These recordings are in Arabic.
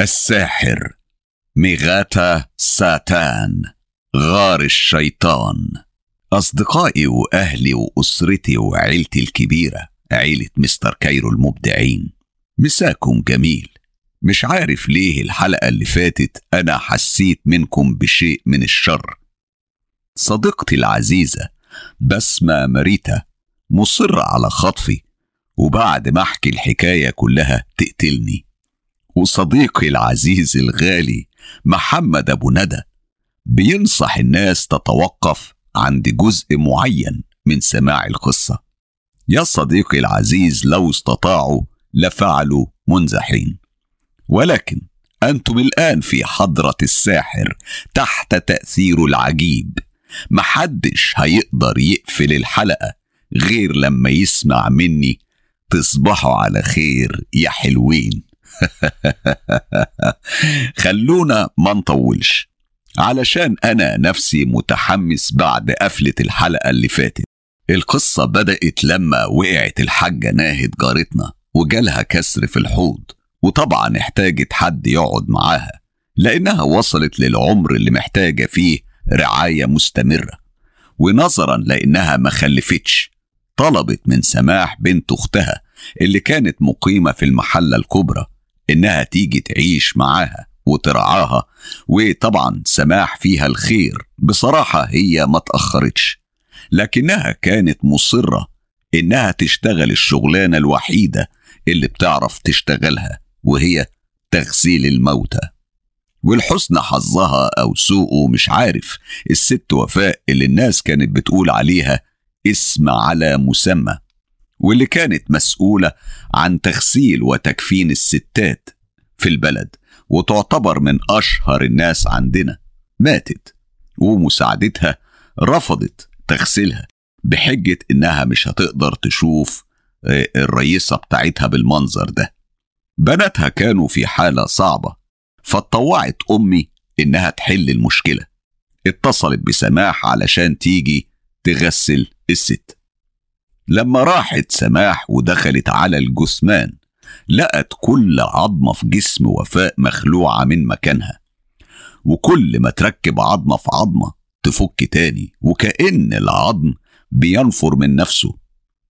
الساحر. ميغاتا ساتان. غار الشيطان. أصدقائي وأهلي وأسرتي وعيلتي الكبيرة. عيلة مستر كايرو المبدعين. مساكم جميل. مش عارف ليه الحلقة اللي فاتت أنا حسيت منكم بشيء من الشر. صديقتي العزيزة بسمة مريتا مصرة على خطفي وبعد ما أحكي الحكاية كلها تقتلني. وصديقي العزيز الغالي محمد أبو ندى بينصح الناس تتوقف عند جزء معين من سماع القصة. يا صديقي العزيز لو استطاعوا لفعلوا منذ حين ولكن أنتم الآن في حضرة الساحر تحت تأثير العجيب. محدش هيقدر يقفل الحلقة غير لما يسمع مني تصبحوا على خير يا حلوين. خلونا ما نطولش. علشان أنا نفسي متحمس بعد قفلة الحلقة اللي فاتت. القصة بدأت لما وقعت الحاجة ناهد جارتنا وجالها كسر في الحوض وطبعا احتاجت حد يقعد معاها لأنها وصلت للعمر اللي محتاجة فيه رعاية مستمرة. ونظرا لأنها ما خلفتش طلبت من سماح بنت أختها اللي كانت مقيمة في المحلة الكبرى إنها تيجي تعيش معاها وترعاها وطبعا سماح فيها الخير. بصراحة هي ما تأخرتش. لكنها كانت مصرة إنها تشتغل الشغلانة الوحيدة اللي بتعرف تشتغلها وهي تغسيل الموتى. والحسن حظها أو سوءه مش عارف. الست وفاء اللي الناس كانت بتقول عليها اسم على مسمى. واللي كانت مسؤولة عن تغسيل وتكفين الستات في البلد وتعتبر من أشهر الناس عندنا ماتت ومساعدتها رفضت تغسلها بحجة إنها مش هتقدر تشوف الرئيسة بتاعتها بالمنظر ده. بناتها كانوا في حالة صعبة فاتطوعت أمي إنها تحل المشكلة. اتصلت بسماح علشان تيجي تغسل الست. لما راحت سماح ودخلت على الجثمان لقت كل عظمة في جسم وفاء مخلوعة من مكانها. وكل ما تركب عظمة في عظمة تفك تاني وكأن العظم بينفر من نفسه.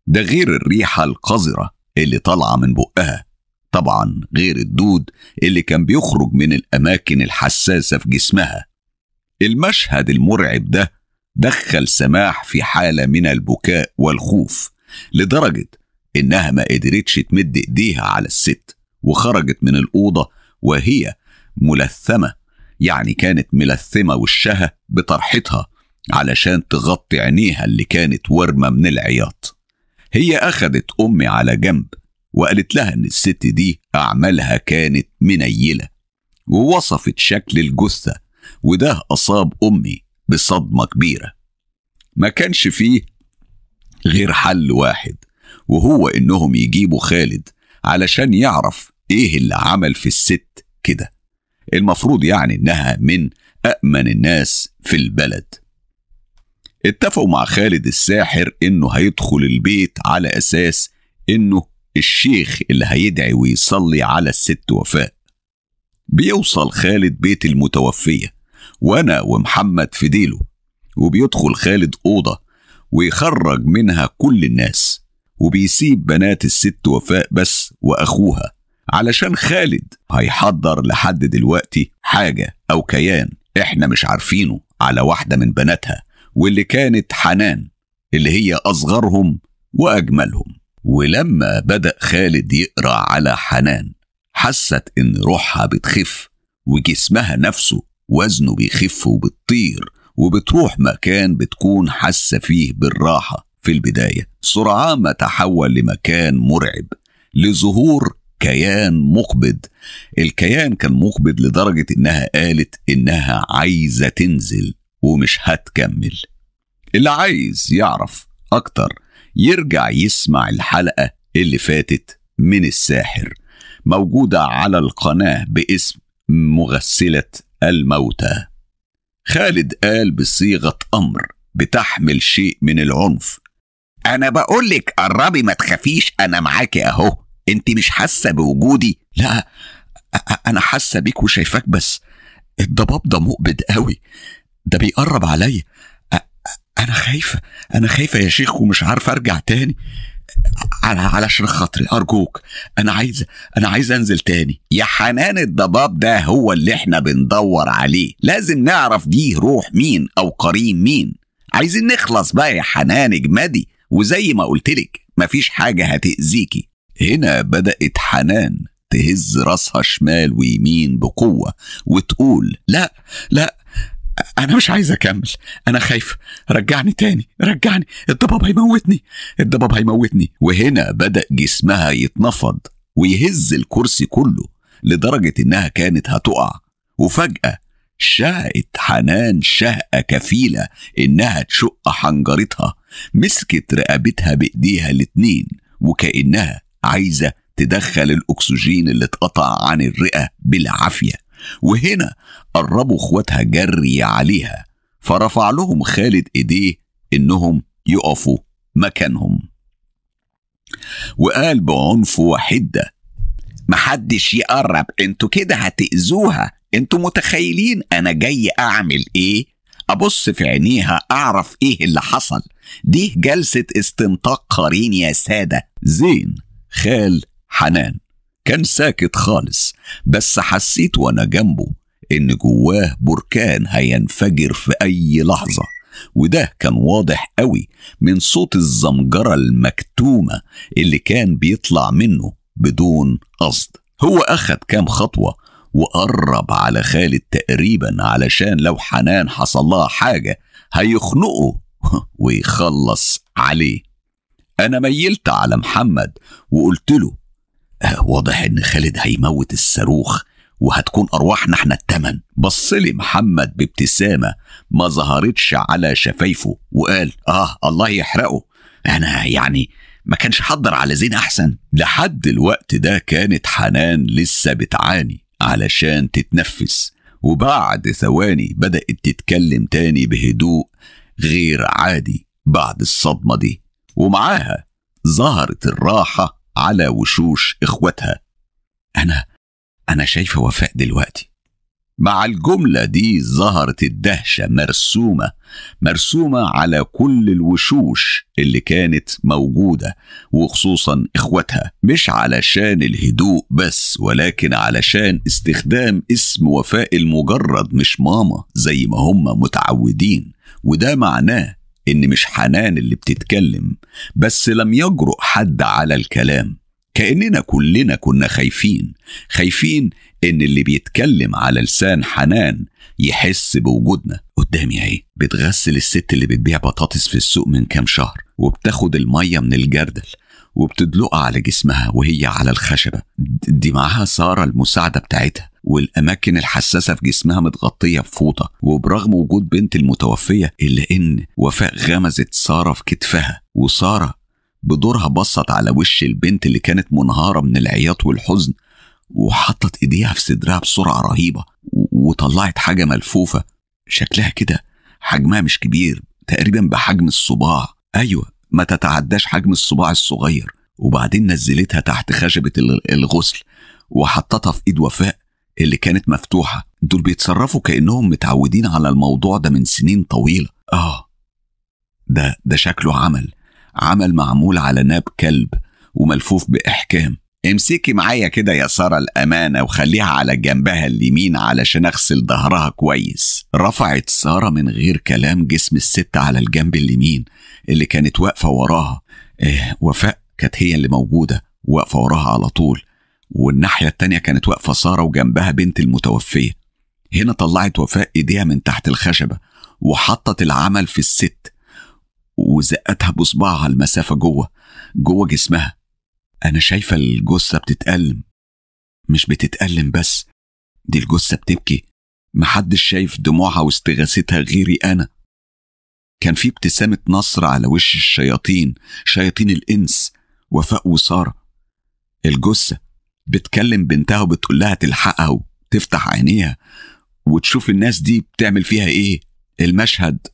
ده غير الريحة القذرة اللي طالعة من بقها. طبعا غير الدود اللي كان بيخرج من الأماكن الحساسة في جسمها. المشهد المرعب ده دخل سماح في حالة من البكاء والخوف لدرجة إنها ما قدرتش تمد إيديها على الست وخرجت من الأوضة وهي ملثمة يعني كانت ملثمة وشها بطرحتها علشان تغطي عينيها اللي كانت ورمة من العياط. هي أخدت أمي على جنب وقالت لها إن الست دي أعمالها كانت منيلة ووصفت شكل الجثة وده أصاب أمي بصدمة كبيرة. ما كانش فيه غير حل واحد وهو إنهم يجيبوا خالد علشان يعرف إيه اللي عمل في الست كده. المفروض يعني إنها من أأمن الناس في البلد. اتفقوا مع خالد الساحر إنه هيدخل البيت على أساس إنه الشيخ اللي هيدعي ويصلي على الست وفاء. بيوصل خالد بيت المتوفية. وأنا ومحمد في ديله وبيدخل خالد أوضة ويخرج منها كل الناس وبيسيب بنات الست وفاء بس وأخوها علشان خالد هيحضر لحد دلوقتي حاجة أو كيان إحنا مش عارفينه على واحدة من بناتها واللي كانت حنان اللي هي أصغرهم وأجملهم. ولما بدأ خالد يقرأ على حنان حست إن روحها بتخف وجسمها نفسه وزنه بيخف وبتطير وبتروح مكان بتكون حاسة فيه بالراحة. في البداية سرعان ما تحول لمكان مرعب لظهور كيان مقبض. الكيان كان مقبض لدرجة إنها قالت إنها عايزة تنزل ومش هتكمل. اللي عايز يعرف أكتر يرجع يسمع الحلقة اللي فاتت من الساحر موجودة على القناة باسم مغسلة الموتى. خالد قال بصيغة أمر بتحمل شيء من العنف. أنا بقولك قربي ما تخافيش أنا معاكي أهو. أنت مش حاسة بوجودي؟ لا أ- أنا حاسة بيك وشايفاك بس. الضباب ده مقبض قوي. ده بيقرب عليا. أ- أ- أنا خايفة أنا خايفة يا شيخ ومش عارفة أرجع تاني. على علشان خاطري. أرجوك أنا عايز أنا عايز أنزل تاني. يا حنان الضباب ده هو اللي إحنا بندور عليه. لازم نعرف دي روح مين أو قرين مين. عايزين نخلص بقى يا حنان إجمدي. وزي ما قلتلك مفيش حاجة هتأذيكي. هنا بدأت حنان تهز راسها شمال ويمين بقوة وتقول لا لا أنا مش عايز أكمل. أنا خايف. رجعني تاني. رجعني. الضباب هيموتني. الضباب هيموتني. وهنا بدأ جسمها يتنفض ويهز الكرسي كله لدرجة إنها كانت هتقع. وفجأة شاءت حنان شهقة كفيلة إنها تشق حنجرتها مسكت رقبتها بإيديها الاتنين وكأنها عايزة تدخل الأكسجين اللي اتقطع عن الرئة بالعافية. وهنا قربوا اخواتها جري عليها فرفع لهم خالد ايديه انهم يقفوا مكانهم. وقال بعنف وحدة محدش يقرب أنتوا كده هتأذوها أنتوا متخيلين أنا جاي أعمل إيه؟ أبص في عينيها أعرف إيه اللي حصل. دي جلسة استنطاق قرين يا سادة. زين خال حنان. كان ساكت خالص بس حسيت وأنا جنبه إن جواه بركان هينفجر في أي لحظة. وده كان واضح قوي من صوت الزمجرة المكتومة اللي كان بيطلع منه بدون قصد. هو أخد كام خطوة وقرب على خالد تقريبا علشان لو حنان حصل لها حاجة هيخنقه ويخلص عليه. أنا ميلت على محمد وقلت له "آه، واضح إن خالد هيموت الصاروخ وهتكون أرواحنا إحنا التمن. بص لي محمد بابتسامة ما ظهرتش على شفايفه وقال آه الله يحرقه. أنا يعني ما كانش حضر على زين أحسن. لحد الوقت ده كانت حنان لسه بتعاني علشان تتنفس. وبعد ثواني بدأت تتكلم تاني بهدوء غير عادي بعد الصدمة دي. ومعاها ظهرت الراحة على وشوش إخواتها. أنا أنا شايفة وفاء دلوقتي. مع الجملة دي ظهرت الدهشة مرسومة مرسومة على كل الوشوش اللي كانت موجودة وخصوصا إخواتها. مش علشان الهدوء بس ولكن علشان استخدام اسم وفاء المجرد مش ماما زي ما هم متعودين. وده معناه إن مش حنان اللي بتتكلم بس لم يجرؤ حد على الكلام. كأننا كلنا كنا خايفين. خايفين إن اللي بيتكلم على لسان حنان يحس بوجودنا. قدامي أهي بتغسل الست اللي بتبيع بطاطس في السوق من كام شهر وبتاخد المية من الجردل وبتدلقها على جسمها وهي على الخشبة. دي معاها سارة المساعدة بتاعتها والأماكن الحساسة في جسمها متغطية بفوطة. وبرغم وجود بنت المتوفية إلا إن وفاء غمزت سارة في كتفها وسارة بدورها بصت على وش البنت اللي كانت منهارة من العياط والحزن وحطت إيديها في صدرها بسرعة رهيبة وطلعت حاجة ملفوفة. شكلها كده حجمها مش كبير تقريبا بحجم الصباع. أيوه ما تتعداش حجم الصباع الصغير. وبعدين نزلتها تحت خشبة ال- الغسل وحطتها في إيد وفاء اللي كانت مفتوحة. دول بيتصرفوا كأنهم متعودين على الموضوع ده من سنين طويلة. آه. ده ده شكله عمل. عمل معمول على ناب كلب وملفوف بإحكام. امسكي معايا كده يا سارة الأمانة وخليها على جنبها اليمين علشان أغسل ظهرها كويس. رفعت سارة من غير كلام جسم الست على الجنب اليمين اللي كانت واقفة وراها. إيه وفاء كانت هي اللي موجودة واقفة وراها على طول. والناحية التانية كانت واقفة سارة وجنبها بنت المتوفية. هنا طلعت وفاء إيديها من تحت الخشبة وحطت العمل في الست. وزقتها بصباعها المسافة جوه جوه جسمها. أنا شايفة الجثة بتتألم. مش بتتألم بس دي الجثة بتبكي. محدش شايف دموعها واستغاثتها غيري أنا. كان في ابتسامة نصر على وش الشياطين شياطين الإنس وفاء وسارة. الجثة بتكلم بنتها وبتقول لها تلحقها وتفتح عينيها وتشوف الناس دي بتعمل فيها إيه؟ المشهد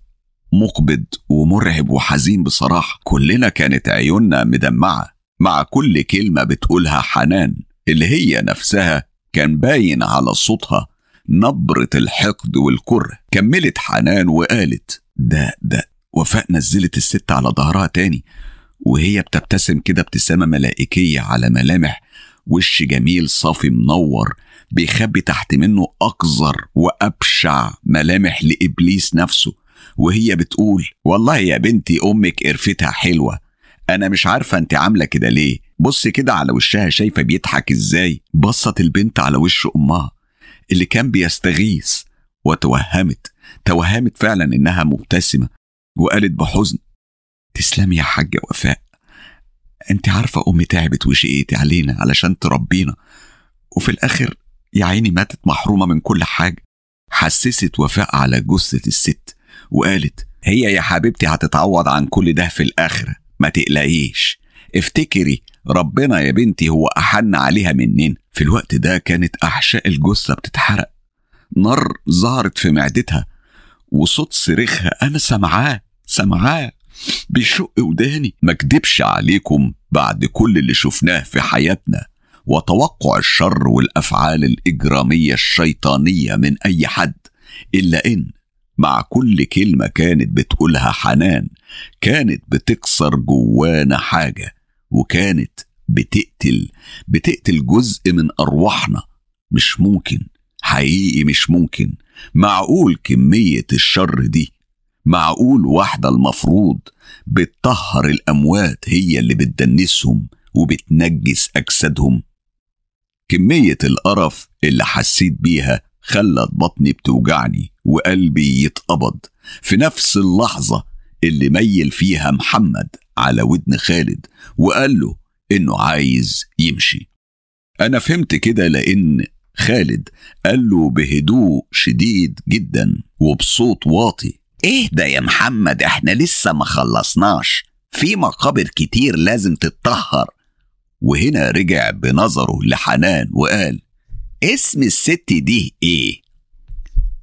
مقبض ومرعب وحزين بصراحة. كلنا كانت عيوننا مدمعة مع كل كلمة بتقولها حنان اللي هي نفسها كان باين على صوتها نبرة الحقد والكره. كملت حنان وقالت ده ده وفاء نزلت الست على ظهرها تاني وهي بتبتسم كده ابتسامة ملائكية على ملامح وش جميل صافي منور بيخبي تحت منه أقذر وأبشع ملامح لإبليس نفسه. وهي بتقول والله يا بنتي أمك قرفتها حلوة. أنا مش عارفة أنت عاملة كده ليه. بص كده على وشها شايفة بيضحك إزاي. بصت البنت على وش أمها اللي كان بيستغيث وتوهمت. توهمت فعلا إنها مبتسمة وقالت بحزن تسلمي يا حاجة وفاء أنت عارفة أمي تعبت وشقيت علينا علشان تربينا. وفي الآخر يا عيني ماتت محرومة من كل حاجة. حسست وفاء على جثة الست. وقالت هي يا حبيبتي هتتعوض عن كل ده في الآخرة. ما تقلقيش. افتكري ربنا يا بنتي هو أحن عليها مننا. في الوقت ده كانت أحشاء الجثة بتتحرق. نار ظهرت في معدتها وصوت صريخها أنا سمعاه سمعاه بيشق وداني. ما اكدبش عليكم بعد كل اللي شفناه في حياتنا وتوقع الشر والأفعال الإجرامية الشيطانية من أي حد إلا إن مع كل كلمة كانت بتقولها حنان كانت بتكسر جوانا حاجة وكانت بتقتل بتقتل جزء من أرواحنا. مش ممكن حقيقي مش ممكن. معقول كمية الشر دي؟ معقول واحدة المفروض بتطهر الأموات هي اللي بتدنسهم وبتنجس أجسادهم؟ كمية القرف اللي حسيت بيها خلت بطني بتوجعني. وقلبي يتقبض. في نفس اللحظة اللي ميل فيها محمد على ودن خالد وقال له إنه عايز يمشي. أنا فهمت كده لأن خالد قال له بهدوء شديد جدا وبصوت واطي ده يا محمد إحنا لسه ما خلصناش. في مقابر كتير لازم تتطهر. وهنا رجع بنظره لحنان وقال اسم الست دي إيه؟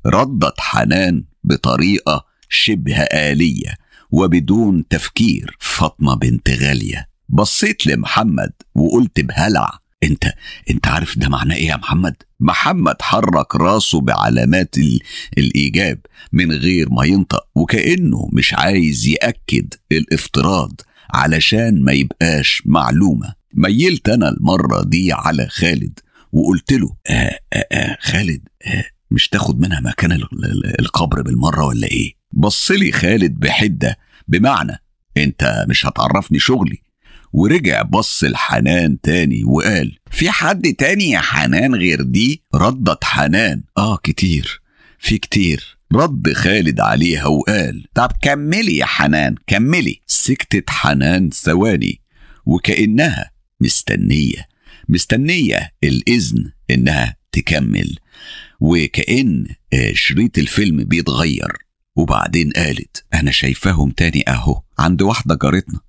ردت حنان بطريقة شبه آلية وبدون تفكير فاطمة بنت غالية. بصيت لمحمد وقلت بهلع أنت أنت عارف ده معناه إيه يا محمد؟ محمد حرك راسه بعلامات ال... الإيجاب من غير ما ينطق وكأنه مش عايز يأكد الافتراض علشان ما يبقاش معلومة. ميلت أنا المرة دي على خالد وقلت له آه آه آه خالد آه مش تاخد منها مكان القبر بالمرة ولا إيه؟ بصلي خالد بحدة بمعنى أنت مش هتعرفني شغلي. ورجع بص لحنان تاني وقال في حد تاني يا حنان غير دي؟ ردت حنان. آه كتير في كتير. رد خالد عليها وقال طب كملي يا حنان كملي. سكتت حنان ثواني وكأنها مستنية مستنية الإذن إنها تكمل. وكأن شريط الفيلم بيتغير. وبعدين قالت أنا شايفاهم تاني أهو عند واحدة جارتنا.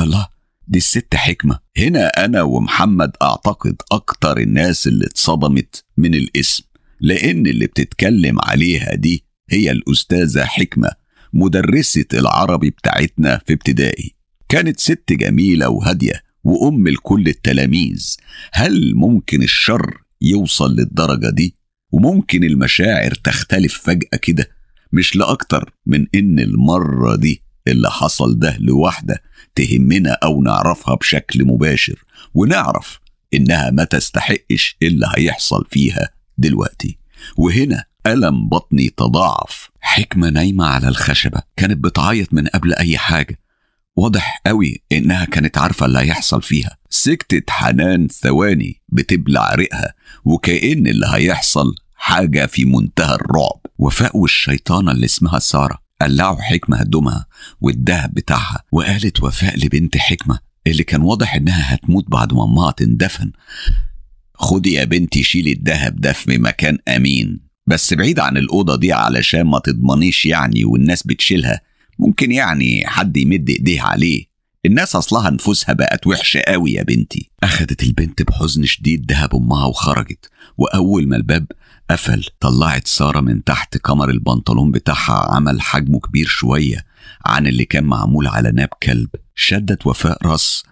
الله دي الست حكمة. هنا أنا ومحمد أعتقد أكتر الناس اللي اتصدمت من الاسم لأن اللي بتتكلم عليها دي هي الأستاذة حكمة مدرسة العربي بتاعتنا في ابتدائي. كانت ست جميلة وهادية وأم لكل التلاميذ. هل ممكن الشر يوصل للدرجة دي؟ وممكن المشاعر تختلف فجأة كده مش لأكتر من إن المرة دي اللي حصل ده لواحدة تهمنا أو نعرفها بشكل مباشر ونعرف إنها ما تستحقش اللي هيحصل فيها دلوقتي. وهنا ألم بطني تضاعف. حكمة نايمة على الخشبة كانت بتعيط من قبل أي حاجة. واضح قوي إنها كانت عارفة اللي هيحصل فيها. سكتت حنان ثواني بتبلع ريقها وكأن اللي هيحصل حاجة في منتهى الرعب. وفاء والشيطانة اللي اسمها سارة قلعوا حكمة هدومها والدهب بتاعها وقالت وفاء لبنت حكمة اللي كان واضح إنها هتموت بعد ما أمها تندفن خدي يا بنتي شيلي الدهب ده في مكان أمين. بس بعيد عن الأوضة دي علشان ما تضمنيش يعني والناس بتشيلها. ممكن يعني حد يمد إيديه عليه. الناس أصلها نفوسها بقت وحشة قوي يا بنتي. أخدت البنت بحزن شديد دهب أمها وخرجت. وأول ما الباب قفل. طلعت سارة من تحت كمر البنطلون بتاعها عمل حجمه كبير شوية عن اللي كان معمول على ناب كلب. شدت وفاء راس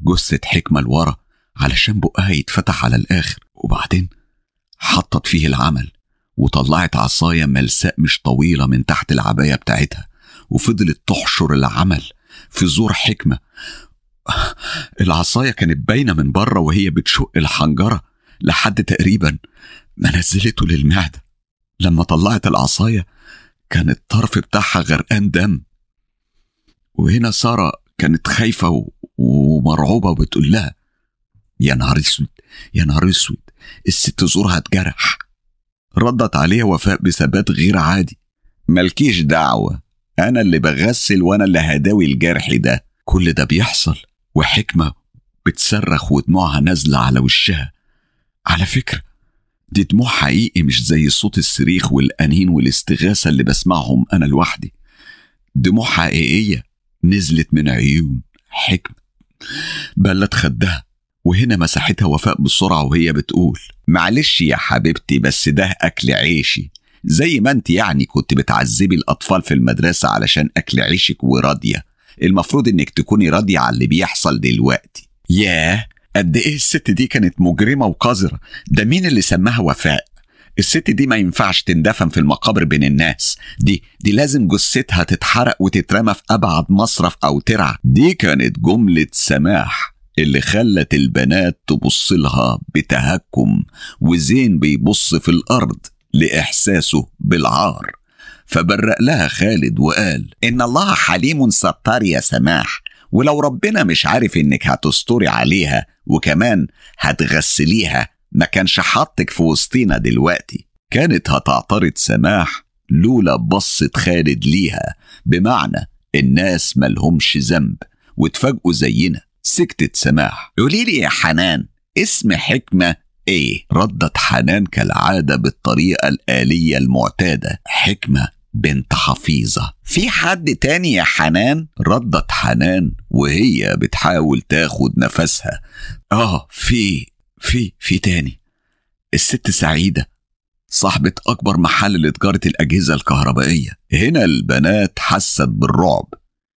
جثة حكمة لورا علشان بقها يتفتح على الآخر. وبعدين حطت فيه العمل وطلعت عصاية ملساء مش طويلة من تحت العباية بتاعتها. وفضلت تحشر العمل في زور حكمة. العصاية كانت باينة من بره وهي بتشق الحنجرة لحد تقريبا ما نزلته للمعدة. لما طلعت العصاية كان الطرف بتاعها غرقان دم. وهنا سارة كانت خايفة ومرعوبة وبتقول لها يا نهار أسود يا نهار أسود الست زورها اتجرح. ردت عليها وفاء بثبات غير عادي. ملكيش دعوة أنا اللي بغسل وأنا اللي هداوي الجرح ده. كل ده بيحصل وحكمة بتصرخ ودموعها نازلة على وشها. على فكرة دي دموع حقيقي مش زي صوت الصريخ والأنين والاستغاثة اللي بسمعهم أنا لوحدي. دموع حقيقية نزلت من عيون حكمة. بلت خدها وهنا مسحتها وفاء بسرعة وهي بتقول معلش يا حبيبتي بس ده أكل عيشي. زي ما أنت يعني كنت بتعذبي الأطفال في المدرسة علشان أكل عيشك وراضية. المفروض إنك تكوني راضية على اللي بيحصل دلوقتي. ياه! قد إيه الست دي كانت مجرمة وقذرة؟ ده مين اللي سماها وفاء؟ الست دي ما ينفعش تندفن في المقابر بين الناس. دي دي لازم جثتها تتحرق وتترمى في أبعد مصرف أو ترع دي كانت جملة سماح اللي خلت البنات تبص لها بتهكم وزين بيبص في الأرض لإحساسه بالعار. فبرأ لها خالد وقال إن الله حليم ستار يا سماح. ولو ربنا مش عارف إنك هتستري عليها وكمان هتغسليها ما كانش حطك في وسطينا دلوقتي. كانت هتعترض سماح لولا بصت خالد ليها بمعنى الناس ملهمش ذنب واتفاجئوا زينا. سكتت سماح. قولي لي يا حنان اسم حكمة إيه؟ ردت حنان كالعادة بالطريقة الآلية المعتادة. حكمة بنت حفيظة. في حد تاني يا حنان؟ ردت حنان وهي بتحاول تاخد نفسها. آه في في في تاني. الست سعيدة صاحبة أكبر محل لتجارة الأجهزة الكهربائية. هنا البنات حست بالرعب.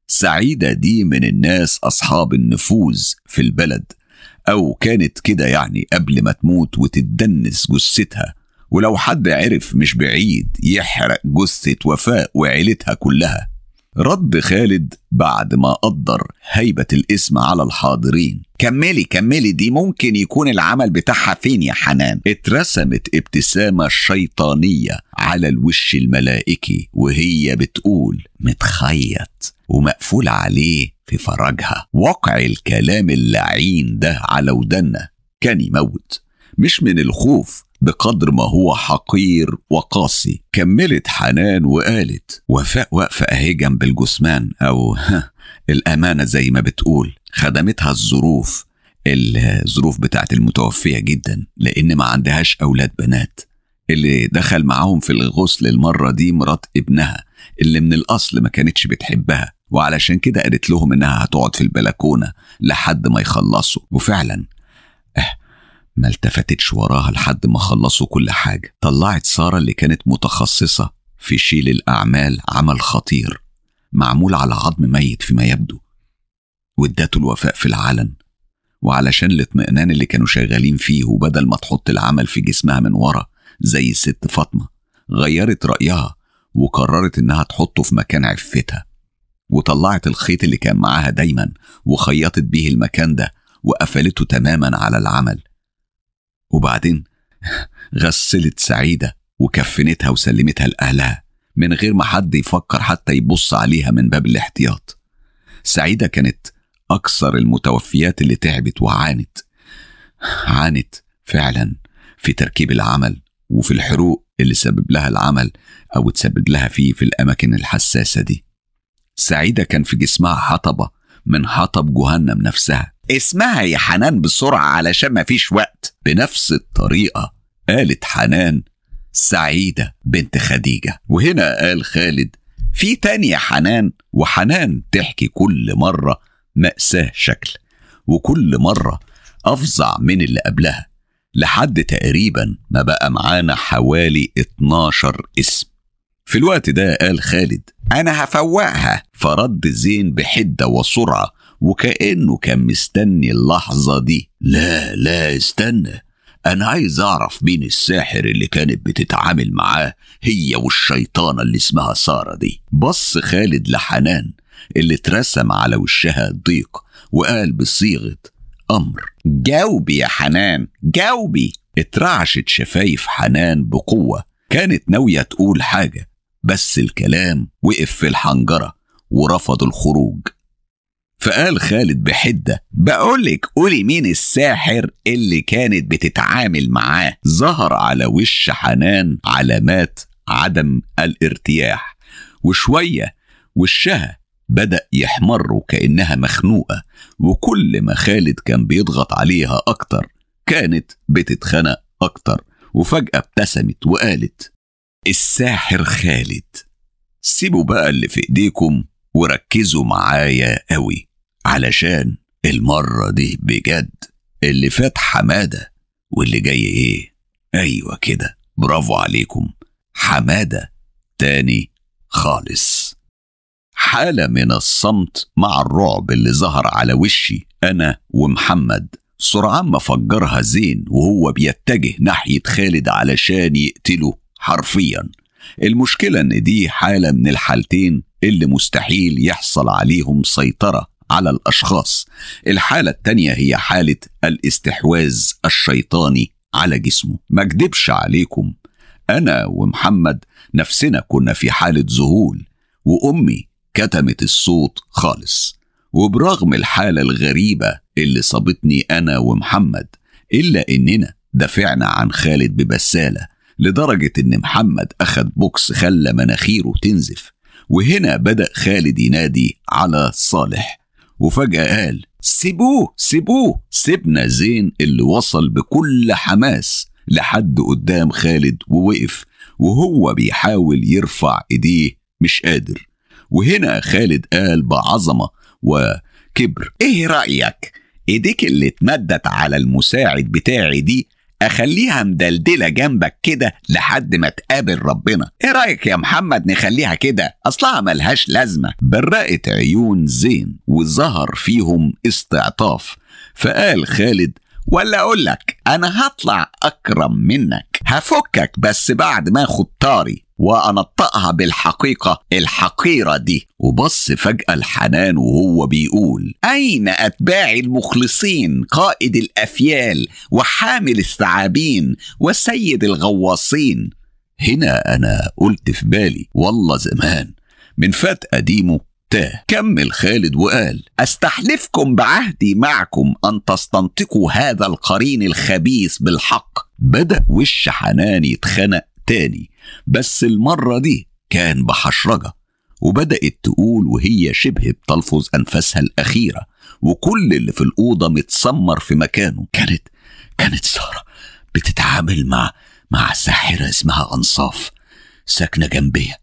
سعيدة دي من الناس أصحاب النفوذ في البلد. أو كانت كده يعني قبل ما تموت وتدنس جثتها. ولو حد عرف مش بعيد يحرق جثة وفاء وعيلتها كلها. رد خالد بعد ما قدر هيبة الاسم على الحاضرين. كملي كملي دي ممكن يكون العمل بتاعها فين يا حنان؟ اترسمت ابتسامة شيطانية على الوش الملائكي وهي بتقول متخيط ومقفول عليه في فرجها وقع الكلام اللعين ده على ودنا كان يموت. مش من الخوف بقدر ما هو حقير وقاسي. كملت حنان وقالت وفاء واقفة أهي جنب الجثمان أو الأمانة زي ما بتقول. خدمتها الظروف الظروف بتاعت المتوفية جدا لأن ما عندهاش أولاد بنات. اللي دخل معاهم في الغسل المرة دي مرات ابنها اللي من الأصل ما كانتش بتحبها. وعلشان كده قالت لهم إنها هتقعد في البلكونة لحد ما يخلصوا. وفعلا أه ما التفتتش وراها لحد ما خلصوا كل حاجة. طلعت سارة اللي كانت متخصصة في شيل الأعمال عمل خطير. معمول على عظم ميت فيما يبدو. واداته الوفاء في العلن. وعلشان الاطمئنان اللي كانوا شغالين فيه وبدل ما تحط العمل في جسمها من ورا زي الست فاطمة غيرت رأيها وقررت إنها تحطه في مكان عفتها. وطلعت الخيط اللي كان معاها دايما وخيطت بيه المكان ده وقفلته تماما على العمل. وبعدين غسلت سعيدة وكفنتها وسلمتها لأهلها من غير ما حد يفكر حتى يبص عليها من باب الاحتياط. سعيدة كانت أكثر المتوفيات اللي تعبت وعانت. عانت فعلا في تركيب العمل وفي الحروق اللي سبب لها العمل أو تسبب لها فيه في الأماكن الحساسة دي. سعيدة كان في جسمها حطبة من حطب جهنم نفسها. اسمها يا حنان بسرعة علشان مفيش وقت. بنفس الطريقة قالت حنان سعيدة بنت خديجة. وهنا قال خالد في تاني يا حنان. وحنان تحكي كل مرة مأساة شكل وكل مرة أفظع من اللي قبلها. لحد تقريبا ما بقى معانا حوالي 12 اسم. في الوقت ده قال خالد أنا هفوقها. فرد زين بحدة وسرعة وكأنه كان مستني اللحظة دي. لا لا استنى. أنا عايز أعرف مين الساحر اللي كانت بتتعامل معاه هي والشيطانة اللي اسمها سارة دي. بص خالد لحنان اللي اترسم على وشها ضيق وقال بصيغة أمر. جاوبي يا حنان جاوبي. اترعشت شفايف حنان بقوة. كانت ناوية تقول حاجة بس الكلام وقف في الحنجرة ورفض الخروج. فقال خالد بحدة بقولك قولي مين الساحر اللي كانت بتتعامل معاه؟ ظهر على وش حنان علامات عدم الارتياح وشوية وشها بدأ يحمر وكأنها مخنوقة وكل ما خالد كان بيضغط عليها أكتر كانت بتتخنق أكتر وفجأة ابتسمت وقالت الساحر خالد سيبوا بقى اللي في إيديكم وركزوا معايا قوي علشان المرة دي بجد اللي فات حمادة واللي جاي إيه؟ أيوه كده. برافو عليكم. حمادة تاني خالص. حالة من الصمت مع الرعب اللي ظهر على وشي أنا ومحمد. سرعان ما فجرها زين وهو بيتجه ناحية خالد علشان يقتله حرفيا. المشكلة إن دي حالة من الحالتين اللي مستحيل يحصل عليهم سيطرة. على الأشخاص. الحالة التانية هي حالة الاستحواذ الشيطاني على جسمه. ما اكدبش عليكم أنا ومحمد نفسنا كنا في حالة ذهول وأمي كتمت الصوت خالص. وبرغم الحالة الغريبة اللي صابتني أنا ومحمد إلا إننا دافعنا عن خالد ببسالة لدرجة إن محمد أخد بوكس خلى مناخيره تنزف وهنا بدأ خالد ينادي على صالح. وفجأة قال سيبوه سيبوه سيبنا زين اللي وصل بكل حماس لحد قدام خالد ووقف وهو بيحاول يرفع إيديه مش قادر. وهنا خالد قال بعظمة وكبر إيه رأيك؟ إيديك اللي اتمدت على المساعد بتاعي دي أخليها مدلدلة جنبك كده لحد ما تقابل ربنا. إيه رأيك يا محمد نخليها كده؟ أصلها ملهاش لازمة. برقت عيون زين وظهر فيهم استعطاف. فقال خالد ولا أقول لك أنا هطلع أكرم منك. هفكك بس بعد ما أخد طاري. وأنطقها بالحقيقة الحقيرة دي. وبص فجأة الحنان وهو بيقول أين اتباعي المخلصين قائد الأفيال وحامل الثعابين وسيد الغواصين؟ هنا أنا قلت في بالي والله زمان من فات قديمه تاه كمل خالد وقال أستحلفكم بعهدي معكم أن تستنطقوا هذا القرين الخبيث بالحق. بدأ وش حنان يتخنق تاني. بس المرة دي كان بحشرجة وبدأت تقول وهي شبه بتلفظ أنفاسها الأخيرة وكل اللي في الأوضة متسمر في مكانه. كانت كانت سارة بتتعامل مع مع ساحرة اسمها أنصاف ساكنة جنبيها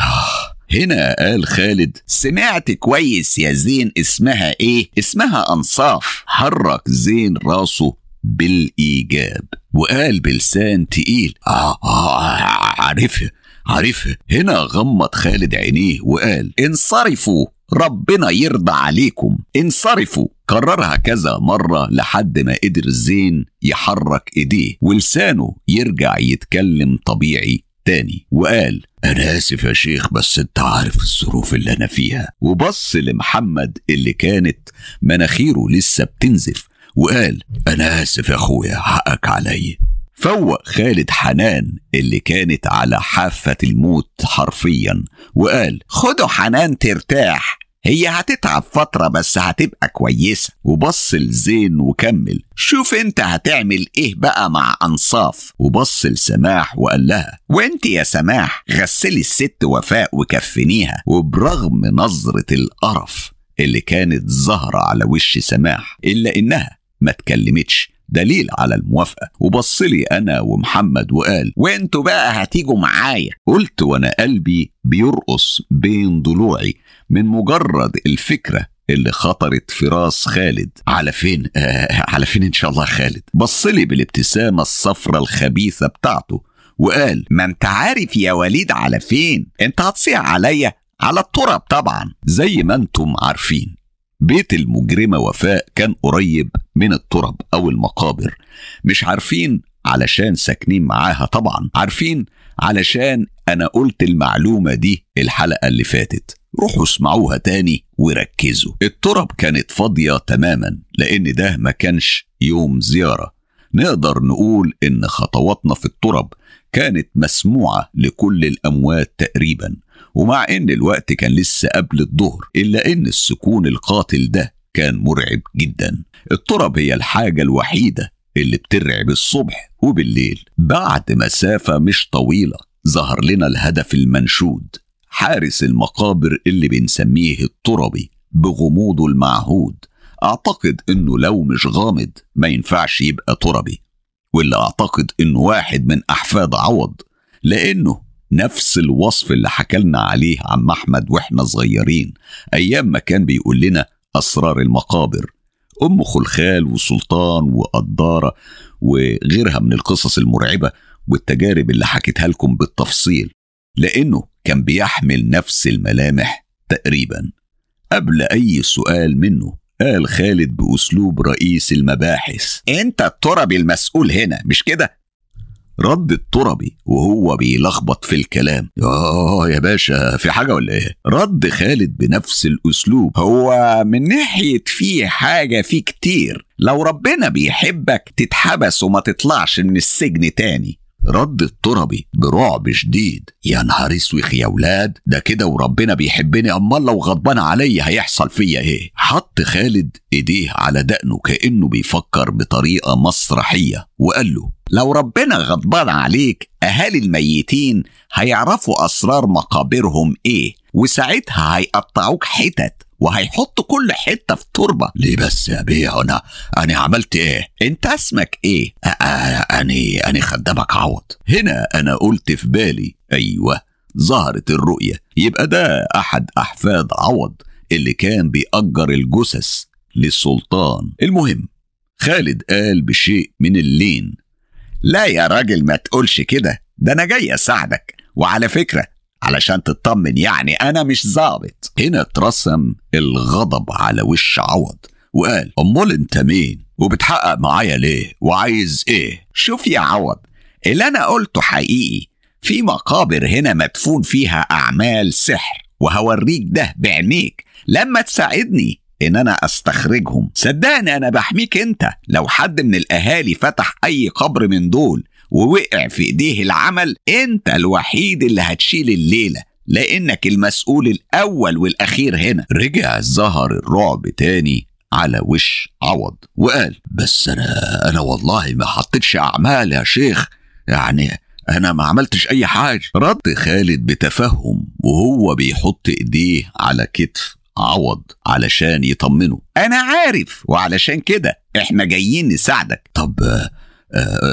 آه هنا قال خالد سمعت كويس يا زين اسمها إيه؟ اسمها أنصاف. حرك زين راسه بالإيجاب وقال بلسان تقيل. آه, آه عارفها عارفها هنا غمض خالد عينيه وقال انصرفوا ربنا يرضى عليكم. انصرفوا. كررها كذا مرة لحد ما قدر زين يحرك ايديه ولسانه يرجع يتكلم طبيعي تاني. وقال أنا آسف يا شيخ بس أنت عارف الظروف اللي أنا فيها. وبص لمحمد اللي كانت مناخيره لسه بتنزف وقال أنا آسف يا أخويا حقك عليا. فوق خالد حنان اللي كانت على حافة الموت حرفيا وقال خدوا حنان ترتاح هي هتتعب فترة بس هتبقى كويسة وبص لزين وكمل شوف انت هتعمل إيه بقى مع أنصاف. وبص لسماح وقال لها وانت يا سماح غسلي الست وفاء وكفنيها وبرغم نظرة القرف اللي كانت ظاهرة على وش سماح إلا إنها ما اتكلمتش دليل على الموافقة. وبص لي أنا ومحمد وقال وأنتوا بقى هتيجوا معايا. قلت وأنا قلبي بيرقص بين ضلوعي من مجرد الفكرة اللي خطرت في راس خالد. على فين؟ آه على فين إن شاء الله خالد؟ بص لي بالابتسامة الصفرة الخبيثة بتاعته وقال ما أنت عارف يا وليد على فين؟ أنت هتصيع عليا على التراب طبعا زي ما أنتم عارفين. بيت المجرمة وفاء كان قريب من الترب أو المقابر. مش عارفين علشان ساكنين معاها طبعا عارفين علشان أنا قلت المعلومة دي الحلقة اللي فاتت. روحوا اسمعوها تاني وركزوا. الترب كانت فاضية تماما لأن ده ما كانش يوم زيارة. نقدر نقول إن خطواتنا في الترب كانت مسموعة لكل الأموات تقريبا. ومع إن الوقت كان لسه قبل الظهر إلا إن السكون القاتل ده كان مرعب جدا. الترب هي الحاجة الوحيدة اللي بترعب الصبح وبالليل. بعد مسافة مش طويلة ظهر لنا الهدف المنشود حارس المقابر اللي بنسميه التربي بغموضه المعهود. أعتقد إنه لو مش غامض ما ينفعش يبقى تربي واللي أعتقد إنه واحد من أحفاد عوض لأنه نفس الوصف اللي حكلنا عليه عم أحمد وإحنا صغيرين أيام ما كان بيقول لنا أسرار المقابر أم خلخال وسلطان وقدارة وغيرها من القصص المرعبة والتجارب اللي حكيتها لكم بالتفصيل لأنه كان بيحمل نفس الملامح تقريبا قبل أي سؤال منه قال خالد بأسلوب رئيس المباحث أنت التربي المسؤول هنا مش كده؟ رد التربي وهو بيلخبط في الكلام. آه يا باشا في حاجة ولا إيه؟ رد خالد بنفس الأسلوب. هو من ناحية في حاجة في كتير. لو ربنا بيحبك تتحبس وما تطلعش من السجن تاني. رد التربي برعب شديد. يا نهار أسوخ يا ولاد. ده كده وربنا بيحبني. أمال لو غضبان عليا هيحصل فيا إيه؟ حط خالد إيديه على دقنه كأنه بيفكر بطريقة مسرحية. وقال له لو ربنا غضبان عليك أهالي الميتين هيعرفوا أسرار مقابرهم إيه؟ وساعتها هيقطعوك حتت. وهيحطوا كل حتة في تربة. ليه بس يا بيه أنا أنا عملت إيه؟ أنت اسمك إيه؟ أني أني خدامك عوض. هنا أنا قلت في بالي. أيوه ظهرت الرؤية. يبقى ده أحد أحفاد عوض اللي كان بيأجر الجثث للسلطان. المهم خالد قال بشيء من اللين. لا يا راجل ما تقولش كده. ده أنا جاي أساعدك. وعلى فكرة علشان تطمن يعني أنا مش ظابط. هنا اترسم الغضب على وش عوض وقال أمال أنت مين؟ وبتحقق معايا ليه؟ وعايز إيه؟ شوف يا عوض اللي أنا قلته حقيقي. في مقابر هنا مدفون فيها أعمال سحر وهوريك ده بعينيك. لما تساعدني إن أنا أستخرجهم. صدقني أنا بحميك أنت لو حد من الأهالي فتح أي قبر من دول ووقع في إيديه العمل أنت الوحيد اللي هتشيل الليلة لأنك المسؤول الأول والأخير هنا. رجع ظهر الرعب تاني على وش عوض وقال بس أنا أنا والله ما حطيتش أعمال يا شيخ يعني أنا ما عملتش أي حاجة. رد خالد بتفهم وهو بيحط إيديه على كتف عوض علشان يطمنه. أنا عارف وعلشان كده إحنا جايين نساعدك. طب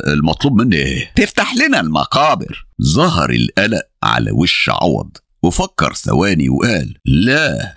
المطلوب مني إيه؟ تفتح لنا المقابر. ظهر القلق على وش عوض. وفكر ثواني وقال لا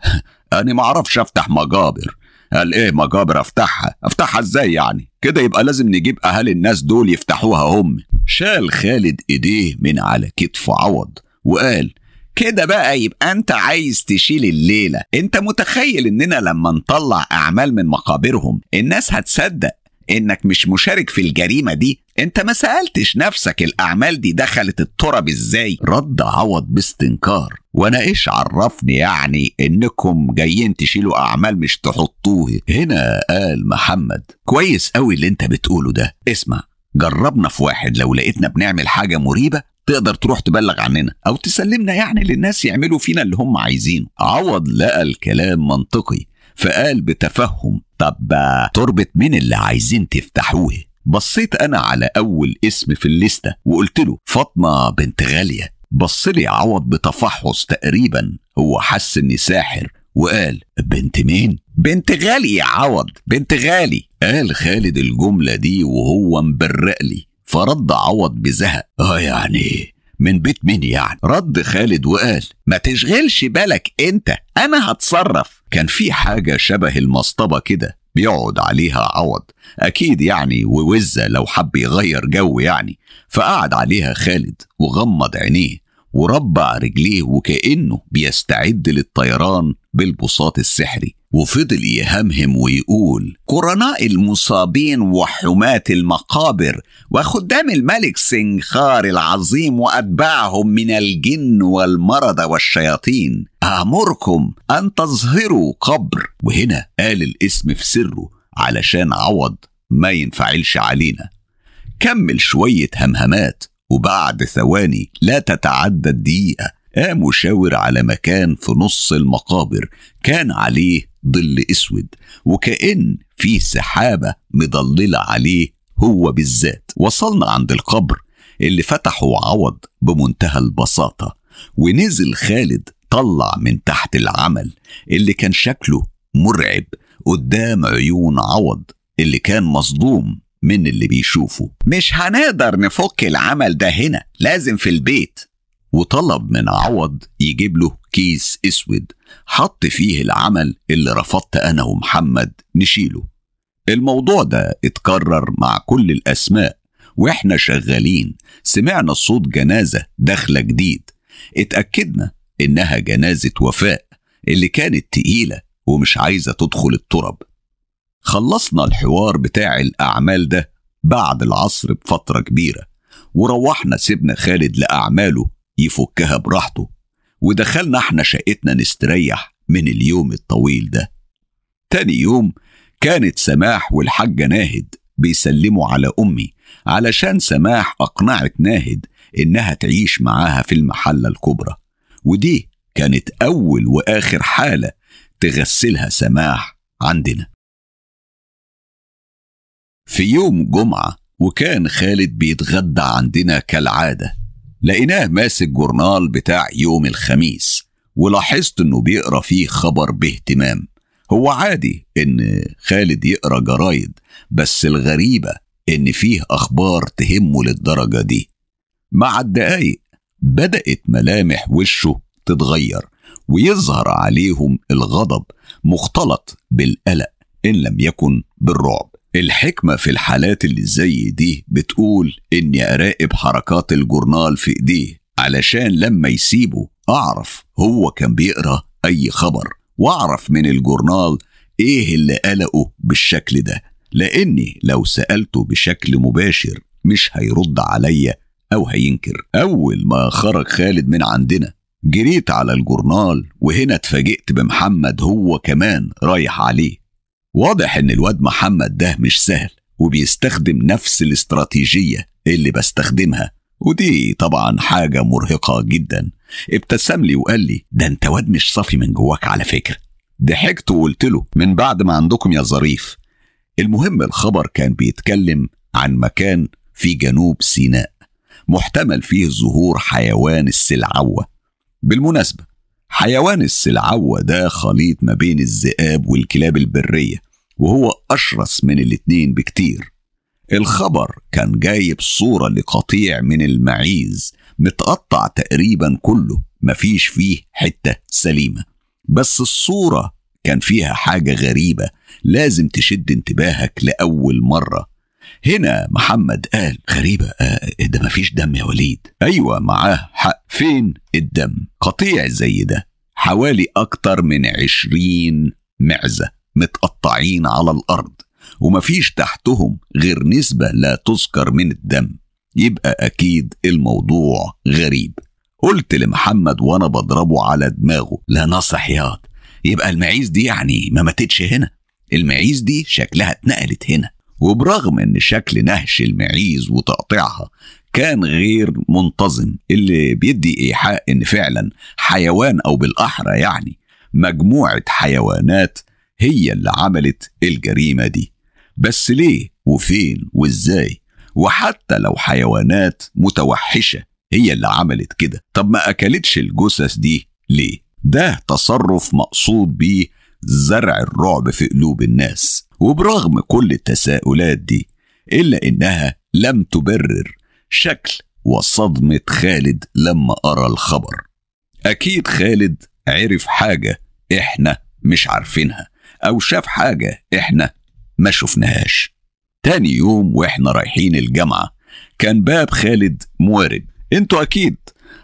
أنا ما أعرفش أفتح مقابر. قال إيه مقابر أفتحها. أفتحها إزاي يعني؟ كده يبقى لازم نجيب أهالي الناس دول يفتحوها هم. شال خالد إيديه من على كتف عوض وقال كده بقى يبقى أنت عايز تشيل الليلة. أنت متخيل إننا لما نطلع أعمال من مقابرهم الناس هتصدق إنك مش مشارك في الجريمة دي. أنت ما سألتش نفسك الأعمال دي دخلت التراب إزاي؟ رد عوض باستنكار. وأنا إيش عرفني يعني إنكم جايين تشيلوا أعمال مش تحطوه؟ هنا قال محمد. كويس قوي اللي أنت بتقوله ده. اسمع جربنا في واحد لو لقيتنا بنعمل حاجة مريبة تقدر تروح تبلغ عننا أو تسلمنا يعني للناس يعملوا فينا اللي هم عايزينه. عوض لقى الكلام منطقي فقال بتفهم طب تربة مين اللي عايزين تفتحوه؟ بصيت أنا على أول اسم في الليستة وقلت له فاطمة بنت غالية. بص لي عوض بتفحص تقريبا هو حس إني ساحر وقال بنت مين؟ بنت غالي يا عوض بنت غالي. قال خالد الجملة دي وهو مبرق لي. فرد عوض بزهق. آه يعني من بيت مين يعني؟ رد خالد وقال ما تشغلش بالك أنت أنا هتصرف. كان في حاجة شبه المصطبة كده بيقعد عليها عوض. أكيد يعني ووزة لو حب يغير جو يعني. فقعد عليها خالد وغمض عينيه. وربع رجليه وكأنه بيستعد للطيران بالبساط السحري. وفضل يهمهم ويقول قرناء المصابين وحماة المقابر وخدام الملك سنخار العظيم وأتباعهم من الجن والمرض والشياطين. أمركم أن تظهروا قبر. وهنا قال الاسم في سره علشان عوض ما ينفعلش علينا. كمل شوية همهمات. وبعد ثواني لا تتعدى الدقيقة. قام شاور على مكان في نص المقابر. كان عليه ظل أسود وكأن في سحابة مضللة عليه هو بالذات. وصلنا عند القبر اللي فتحه عوض بمنتهى البساطة. ونزل خالد طلع من تحت العمل اللي كان شكله مرعب قدام عيون عوض اللي كان مصدوم من اللي بيشوفه. مش هنقدر نفك العمل ده هنا لازم في البيت. وطلب من عوض يجيب له كيس أسود حط فيه العمل اللي رفضت أنا ومحمد نشيله. الموضوع ده اتكرر مع كل الأسماء وإحنا شغالين. سمعنا صوت جنازة داخلة جديد. اتأكدنا إنها جنازة وفاء اللي كانت تقيلة ومش عايزة تدخل الترب خلصنا الحوار بتاع الأعمال ده بعد العصر بفترة كبيرة وروحنا سيبنا خالد لأعماله يفكها براحته ودخلنا إحنا شقتنا نستريح من اليوم الطويل ده. تاني يوم كانت سماح والحاجة ناهد بيسلموا على أمي علشان سماح أقنعت ناهد إنها تعيش معاها في المحلة الكبرى ودي كانت أول وآخر حالة تغسلها سماح عندنا. في يوم جمعة وكان خالد بيتغدى عندنا كالعادة لقيناه ماسك جورنال بتاع يوم الخميس ولاحظت إنه بيقرأ فيه خبر باهتمام. هو عادي إن خالد يقرأ جرايد بس الغريبة إن فيه أخبار تهمه للدرجة دي. مع الدقايق بدأت ملامح وشه تتغير ويظهر عليهم الغضب مختلط بالقلق إن لم يكن بالرعب. الحكمة في الحالات اللي زي دي بتقول إني أراقب حركات الجورنال في إيديه علشان لما يسيبه أعرف هو كان بيقرأ أي خبر وأعرف من الجورنال إيه اللي قلقه بالشكل ده. لأني لو سألته بشكل مباشر مش هيرد عليا أو هينكر. أول ما خرج خالد من عندنا جريت على الجورنال وهنا اتفاجئت بمحمد هو كمان رايح عليه. واضح إن الواد محمد ده مش سهل وبيستخدم نفس الاستراتيجية اللي بستخدمها ودي طبعا حاجة مرهقة جدا. ابتسم لي وقال لي ده أنت واد مش صافي من جواك على فكرة. ضحكت وقلت له من بعد ما عندكم يا ظريف. المهم الخبر كان بيتكلم عن مكان في جنوب سيناء محتمل فيه ظهور حيوان السلعوة. بالمناسبة حيوان السلعوة ده خليط ما بين الذئاب والكلاب البرية وهو أشرس من الاتنين بكتير. الخبر كان جايب صورة لقطيع من المعيز متقطع تقريبا كله مفيش فيه حتة سليمة. بس الصورة كان فيها حاجة غريبة لازم تشد انتباهك لأول مرة. هنا محمد قال غريبة آه ده مفيش دم يا وليد. أيوة معاه حق. فين الدم؟ قطيع زي ده حوالي أكتر من عشرين معزة متقطعين على الأرض ومفيش تحتهم غير نسبة لا تذكر من الدم. يبقى أكيد الموضوع غريب. قلت لمحمد وأنا بضربه على دماغه لا نصح ياض يبقى المعيز دي يعني ما ماتتش هنا المعيز دي شكلها اتنقلت هنا. وبرغم إن شكل نهش المعيز وتقطيعها كان غير منتظم اللي بيدي إيحاء إن فعلا حيوان أو بالأحرى يعني مجموعة حيوانات هي اللي عملت الجريمة دي. بس ليه وفين وإزاي؟ وحتى لو حيوانات متوحشة هي اللي عملت كده. طب ما أكلتش الجثث دي ليه؟ ده تصرف مقصود بيه زرع الرعب في قلوب الناس. وبرغم كل التساؤلات دي إلا إنها لم تبرر شكل وصدمة خالد لما قرأ الخبر. أكيد خالد عرف حاجة إحنا مش عارفينها أو شاف حاجة إحنا ما شفناهاش. تاني يوم وإحنا رايحين الجامعة كان باب خالد موارد. إنتوا أكيد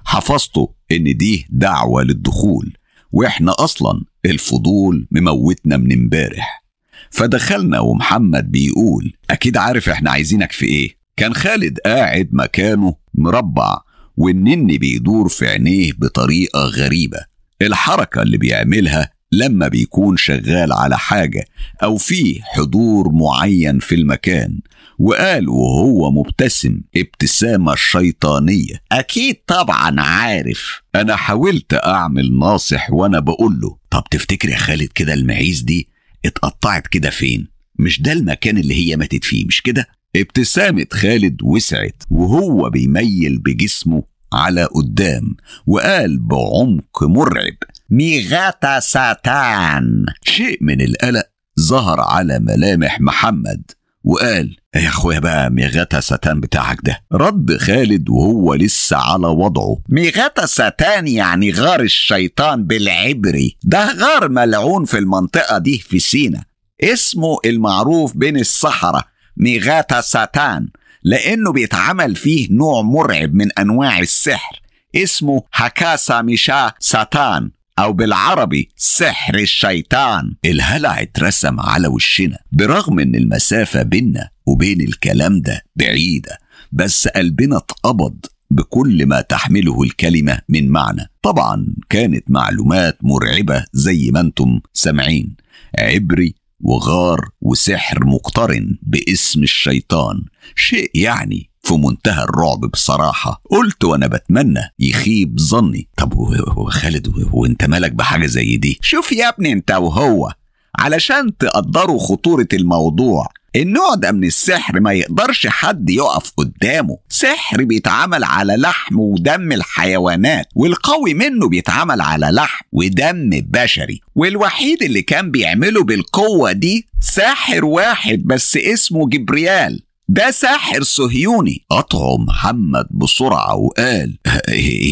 حفظته إن دي دعوة للدخول وإحنا أصلا الفضول مموتنا من إمبارح. فدخلنا ومحمد بيقول أكيد عارف إحنا عايزينك في إيه. كان خالد قاعد مكانه مربع والنني بيدور في عينيه بطريقة غريبة. الحركة اللي بيعملها لما بيكون شغال على حاجة أو في حضور معين في المكان وقال وهو مبتسم ابتسامة شيطانية. أكيد طبعا عارف. أنا حاولت أعمل ناصح وأنا بقول له طب تفتكر يا خالد كده المعيز دي اتقطعت كده فين؟ مش ده المكان اللي هي ماتت فيه مش كده؟ ابتسامة خالد وسعت وهو بيميل بجسمه على قدام وقال بعمق مرعب ميغاتا ساتان. شيء من القلق ظهر على ملامح محمد. وقال يا أخويا بقى ميغاتا ساتان بتاعك ده. رد خالد وهو لسه على وضعه. ميغاتا ساتان يعني غار الشيطان بالعبري ده غار ملعون في المنطقة دي في سينا. اسمه المعروف بين الصحراء ميغاتا ساتان لأنه بيتعمل فيه نوع مرعب من أنواع السحر. اسمه هكاسا ميشا ساتان. أو بالعربي سحر الشيطان. الهلع اترسم على وشنا برغم إن المسافة بينا وبين الكلام ده بعيدة بس قلبنا اتقبض بكل ما تحمله الكلمة من معنى. طبعا كانت معلومات مرعبة زي ما أنتم سامعين. عبري وغار وسحر مقترن باسم الشيطان. شيء يعني في منتهى الرعب بصراحة. قلت وأنا بتمنى يخيب ظني. طب وخالد وانت مالك بحاجة زي دي؟ شوف يا ابني انت وهو. علشان تقدروا خطورة الموضوع النوع ده من السحر ما يقدرش حد يقف قدامه. سحر بيتعمل على لحم ودم الحيوانات والقوي منه بيتعمل على لحم ودم بشري. والوحيد اللي كان بيعمله بالقوة دي ساحر واحد بس اسمه جبريال. ده ساحر صهيوني. قطعه محمد بسرعة وقال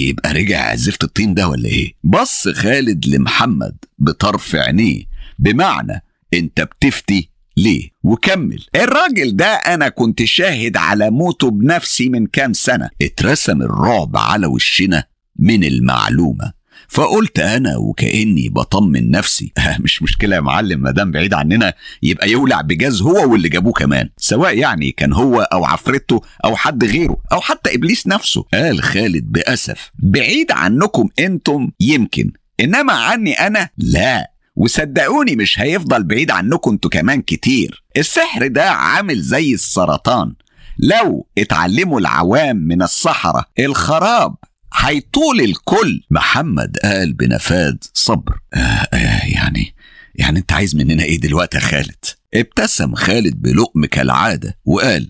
يبقى رجع زفت الطين ده ولا إيه؟ بص خالد لمحمد بطرف عينيه. بمعنى أنت بتفتي ليه؟ وكمل. الراجل ده أنا كنت شاهد على موته بنفسي من كام سنة. اترسم الرعب على وشنا من المعلومة. فقلت أنا وكأني بطمن نفسي. مش مشكلة يا معلم ما دام بعيد عننا يبقى يولع بجاز هو واللي جابوه كمان. سواء يعني كان هو أو عفرته أو حد غيره أو حتى إبليس نفسه. قال خالد بأسف بعيد عنكم أنتم يمكن إنما عني أنا لا. وصدقوني مش هيفضل بعيد عنكم أنتوا كمان كتير. السحر ده عامل زي السرطان. لو اتعلموا العوام من الصحراء الخراب هيطول الكل. محمد قال بنفاد صبر. آه آه يعني يعني انت عايز مننا إيه دلوقتي يا خالد؟ ابتسم خالد بلقم كالعادة وقال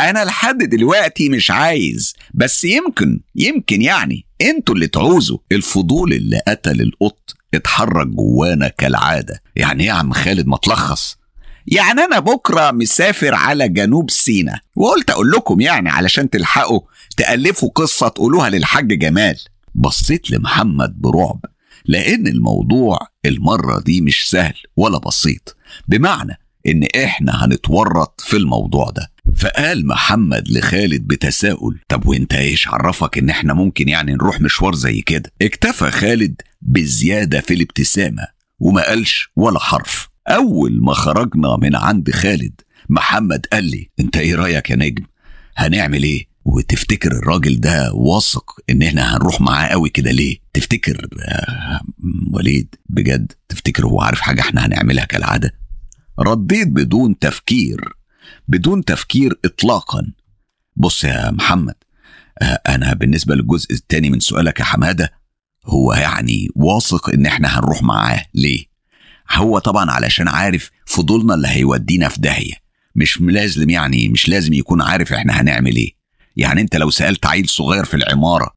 أنا لحد دلوقتي مش عايز بس يمكن يمكن يعني أنتوا اللي تعوزوا. الفضول اللي قتل القط اتحرك جوانا كالعادة. يعني إيه يا عم خالد ما تلخص؟ يعني أنا بكرة مسافر على جنوب سينا وقلت أقول لكم يعني علشان تلحقوا تألفوا قصة تقولوها للحاج جمال. بصيت لمحمد برعب لأن الموضوع المرة دي مش سهل ولا بسيط. بمعنى إن إحنا هنتورط في الموضوع ده. فقال محمد لخالد بتساؤل طب وإنت إيش عرفك إن إحنا ممكن يعني نروح مشوار زي كده؟ اكتفى خالد بزيادة في الابتسامة وما قالش ولا حرف. أول ما خرجنا من عند خالد محمد قال لي أنت إيه رأيك يا نجم؟ هنعمل إيه؟ وتفتكر الراجل ده واثق إن إحنا هنروح معاه قوي كده ليه؟ تفتكر آه وليد بجد تفتكر هو عارف حاجة إحنا هنعملها كالعادة؟ رديت بدون تفكير بدون تفكير اطلاقا. بص يا محمد آه أنا بالنسبة للجزء الثاني من سؤالك يا حمادة هو يعني واثق إن إحنا هنروح معاه ليه؟ هو طبعا علشان عارف فضولنا اللي هيودينا في داهية مش لازم يعني مش لازم يكون عارف إحنا هنعمل إيه. يعني انت لو سألت عيل صغير في العمارة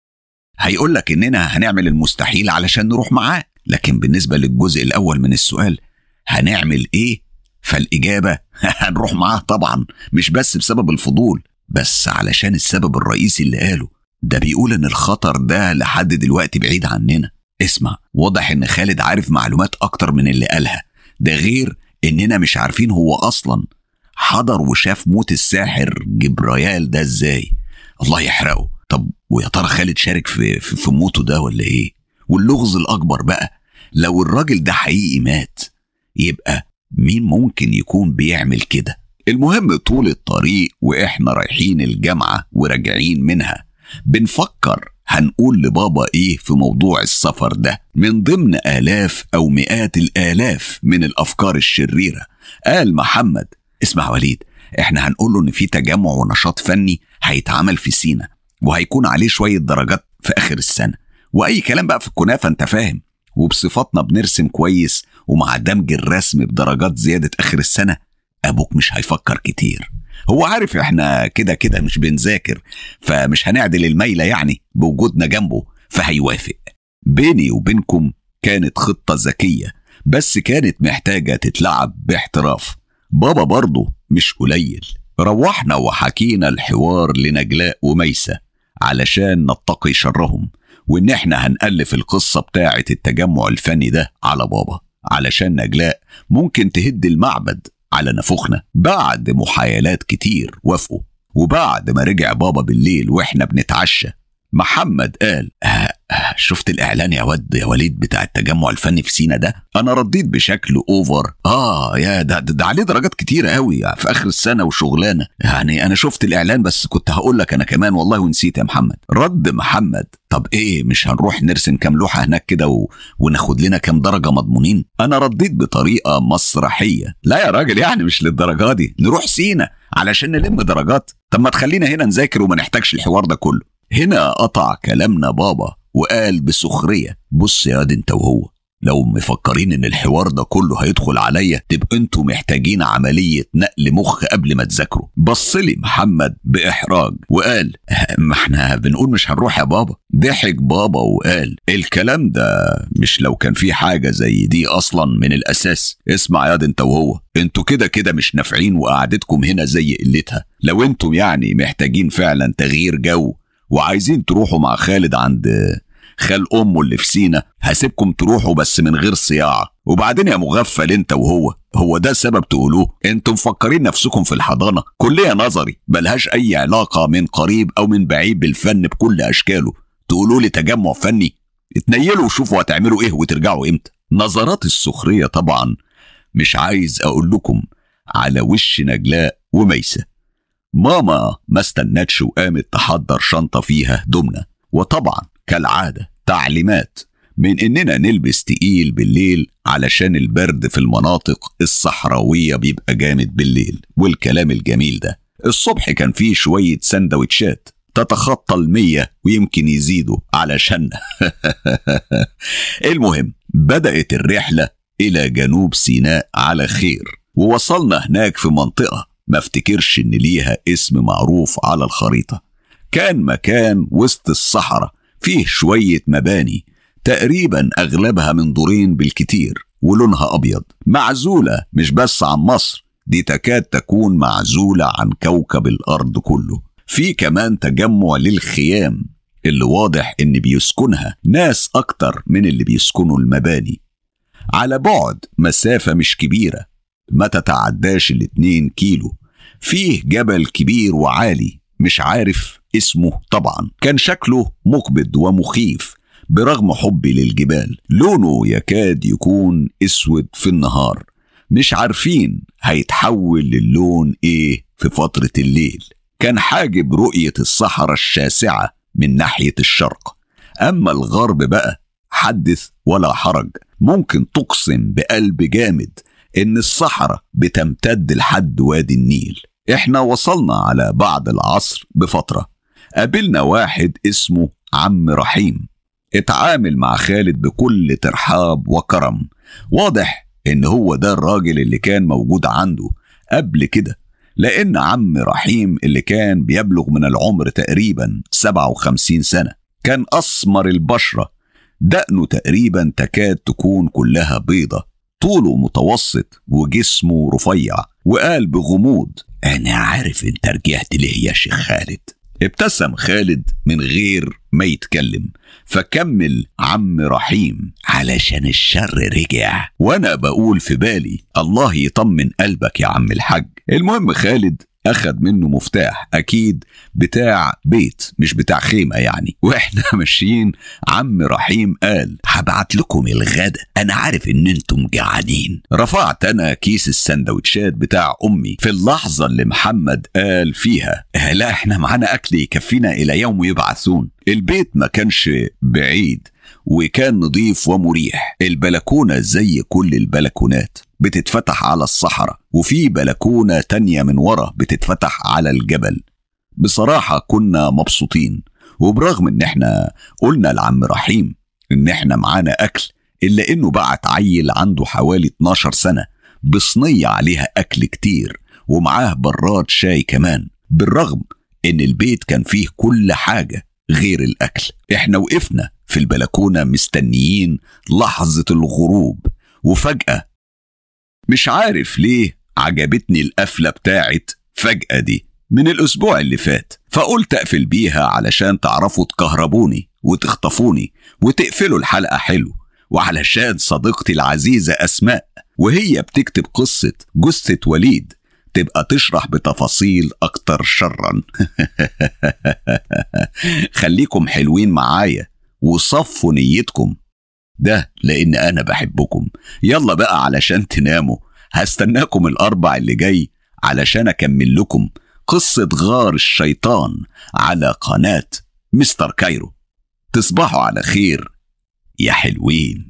هيقول لك إننا هنعمل المستحيل علشان نروح معاه. لكن بالنسبة للجزء الأول من السؤال هنعمل إيه؟ فالإجابة هنروح معاه طبعا مش بس بسبب الفضول بس علشان السبب الرئيسي اللي قاله. ده بيقول إن الخطر ده لحد دلوقتي بعيد عننا. اسمع واضح إن خالد عارف معلومات أكتر من اللي قالها. ده غير إننا مش عارفين هو أصلا حضر وشاف موت الساحر جبريال ده إزاي. الله يحرقه. طب ويا ترى خالد شارك في, في, في موته ده ولا إيه؟ واللغز الأكبر بقى لو الراجل ده حقيقي مات يبقى مين ممكن يكون بيعمل كده؟ المهم طول الطريق وإحنا رايحين الجامعة وراجعين منها بنفكر هنقول لبابا إيه في موضوع السفر ده. من ضمن آلاف أو مئات الآلاف من الأفكار الشريرة قال محمد اسمع وليد إحنا هنقول له إن في تجمع ونشاط فني هيتعمل في سينا وهيكون عليه شوية درجات في آخر السنة. وأي كلام بقى في الكنافة أنت فاهم. وبصفتنا بنرسم كويس ومع دمج الرسم بدرجات زيادة آخر السنة أبوك مش هيفكر كتير. هو عارف إحنا كده كده مش بنذاكر فمش هنعدل الميلة يعني بوجودنا جنبه فهيوافق. بيني وبينكم كانت خطة ذكية بس كانت محتاجة تتلعب باحتراف. بابا برضه مش قليل. روحنا وحكينا الحوار لنجلاء وميسة علشان نتقي شرهم وإن إحنا هنألف القصة بتاعة التجمع الفني ده على بابا علشان نجلاء ممكن تهد المعبد على نفوخنا بعد محايلات كتير وافقوا وبعد ما رجع بابا بالليل وإحنا بنتعشى محمد قال شفت الإعلان يا ود يا وليد بتاع التجمع الفني في سينا ده؟ أنا رديت بشكل أوفر. آه يا ده, ده, ده عليه درجات كتيره قوي في آخر السنة وشغلانة. يعني أنا شفت الإعلان بس كنت هقول لك أنا كمان والله ونسيت يا محمد. رد محمد. طب إيه مش هنروح نرسم كام لوحة هناك كده و... وناخد لنا كام درجة مضمونين؟ أنا رديت بطريقة مسرحية. لا يا راجل يعني مش للدرجة دي. نروح سينا علشان نلم درجات. طب ما تخلينا هنا نذاكر وما نحتاجش الحوار ده كله. هنا قطع كلامنا بابا. وقال بسخرية بص يا دي انت وهو لو مفكرين إن الحوار ده كله هيدخل عليا تبقى أنتوا محتاجين عملية نقل مخ قبل ما تذاكروا. بص لي محمد بإحراج وقال ما إحنا بنقول مش هنروح يا بابا. ضحك بابا وقال الكلام ده مش لو كان في حاجة زي دي أصلا من الأساس. اسمع يا دي انت وهو أنتوا كده كده مش نافعين وقعدتكم هنا زي قلتها. لو أنتم يعني محتاجين فعلا تغيير جو وعايزين تروحوا مع خالد عند خال أمه اللي في سينا هسيبكم تروحوا بس من غير صياعة. وبعدين يا مغفل أنت وهو هو ده سبب تقولوه؟ أنتم مفكرين نفسكم في الحضانة؟ كلية نظري ملهاش أي علاقة من قريب أو من بعيد بالفن بكل أشكاله. تقولوا لي تجمع فني؟ اتنيلوا وشوفوا هتعملوا إيه وترجعوا إمتى. نظرات السخرية طبعا. مش عايز أقول لكم على وش نجلاء وميسة. ماما ما استنتش وقامت تحضر شنطة فيها هدومنا وطبعا كالعادة تعليمات من إننا نلبس تقيل بالليل علشان البرد في المناطق الصحراوية بيبقى جامد بالليل والكلام الجميل ده. الصبح كان فيه شوية سندوتشات تتخطى المية ويمكن يزيدوا علشان المهم بدأت الرحلة إلى جنوب سيناء على خير ووصلنا هناك في منطقة ما افتكرش إن ليها اسم معروف على الخريطة. كان مكان وسط الصحراء فيه شوية مباني تقريبا أغلبها من دورين بالكتير ولونها أبيض. معزولة مش بس عن مصر دي تكاد تكون معزولة عن كوكب الأرض كله. في كمان تجمع للخيام اللي واضح إن بيسكنها ناس أكتر من اللي بيسكنوا المباني. على بعد مسافة مش كبيرة ما تتعداش الاتنين كيلو. فيه جبل كبير وعالي مش عارف اسمه طبعا. كان شكله مقبض ومخيف برغم حبي للجبال. لونه يكاد يكون أسود في النهار. مش عارفين هيتحول للون إيه في فترة الليل. كان حاجب رؤية الصحراء الشاسعة من ناحية الشرق. أما الغرب بقى حدث ولا حرج. ممكن تقسم بقلب جامد إن الصحراء بتمتد لحد وادي النيل. إحنا وصلنا على بعد العصر بفترة. قابلنا واحد اسمه عم رحيم. اتعامل مع خالد بكل ترحاب وكرم. واضح إن هو ده الراجل اللي كان موجود عنده قبل كده لأن عم رحيم اللي كان بيبلغ من العمر تقريبا 57 سنة كان أسمر البشرة. دقنه تقريبا تكاد تكون كلها بيضة. طوله متوسط وجسمه رفيع وقال بغموض أنا عارف أنت رجعت ليه يا شيخ خالد. ابتسم خالد من غير ما يتكلم فكمل عم رحيم علشان الشر رجع. وأنا بقول في بالي الله يطمن قلبك يا عم الحاج. المهم خالد أخد منه مفتاح أكيد بتاع بيت مش بتاع خيمة يعني. وإحنا ماشيين عم رحيم قال هبعت لكم الغدا. أنا عارف إن أنتم جعانين. رفعت أنا كيس السندوتشات بتاع أمي في اللحظة اللي محمد قال فيها لا إحنا معانا أكل يكفينا إلى يوم يبعثون. البيت ما كانش بعيد. وكان نظيف ومريح. البلكونة زي كل البلكونات بتتفتح على الصحراء وفي بلكونة تانية من ورا بتتفتح على الجبل. بصراحة كنا مبسوطين وبرغم إن إحنا قلنا لعم رحيم إن إحنا معانا أكل إلا إنه بعت عيل عنده حوالي 12 سنة بصينية عليها أكل كتير ومعاه براد شاي كمان بالرغم إن البيت كان فيه كل حاجة غير الأكل. إحنا وقفنا في البلكونة مستنيين لحظة الغروب. وفجأة مش عارف ليه عجبتني القفلة بتاعت فجأة دي من الأسبوع اللي فات. فقلت أقفل بيها علشان تعرفوا تكهربوني وتخطفوني وتقفلوا الحلقة حلو. وعلشان صديقتي العزيزة أسماء وهي بتكتب قصة جثة وليد تبقى تشرح بتفاصيل أكتر شرا. خليكم حلوين معايا. وصفوا نيتكم. ده لأن أنا بحبكم. يلا بقى علشان تناموا. هستناكم الأربع اللي جاي علشان أكمل لكم قصة غار الشيطان على قناة مستر كايرو. تصبحوا على خير يا حلوين.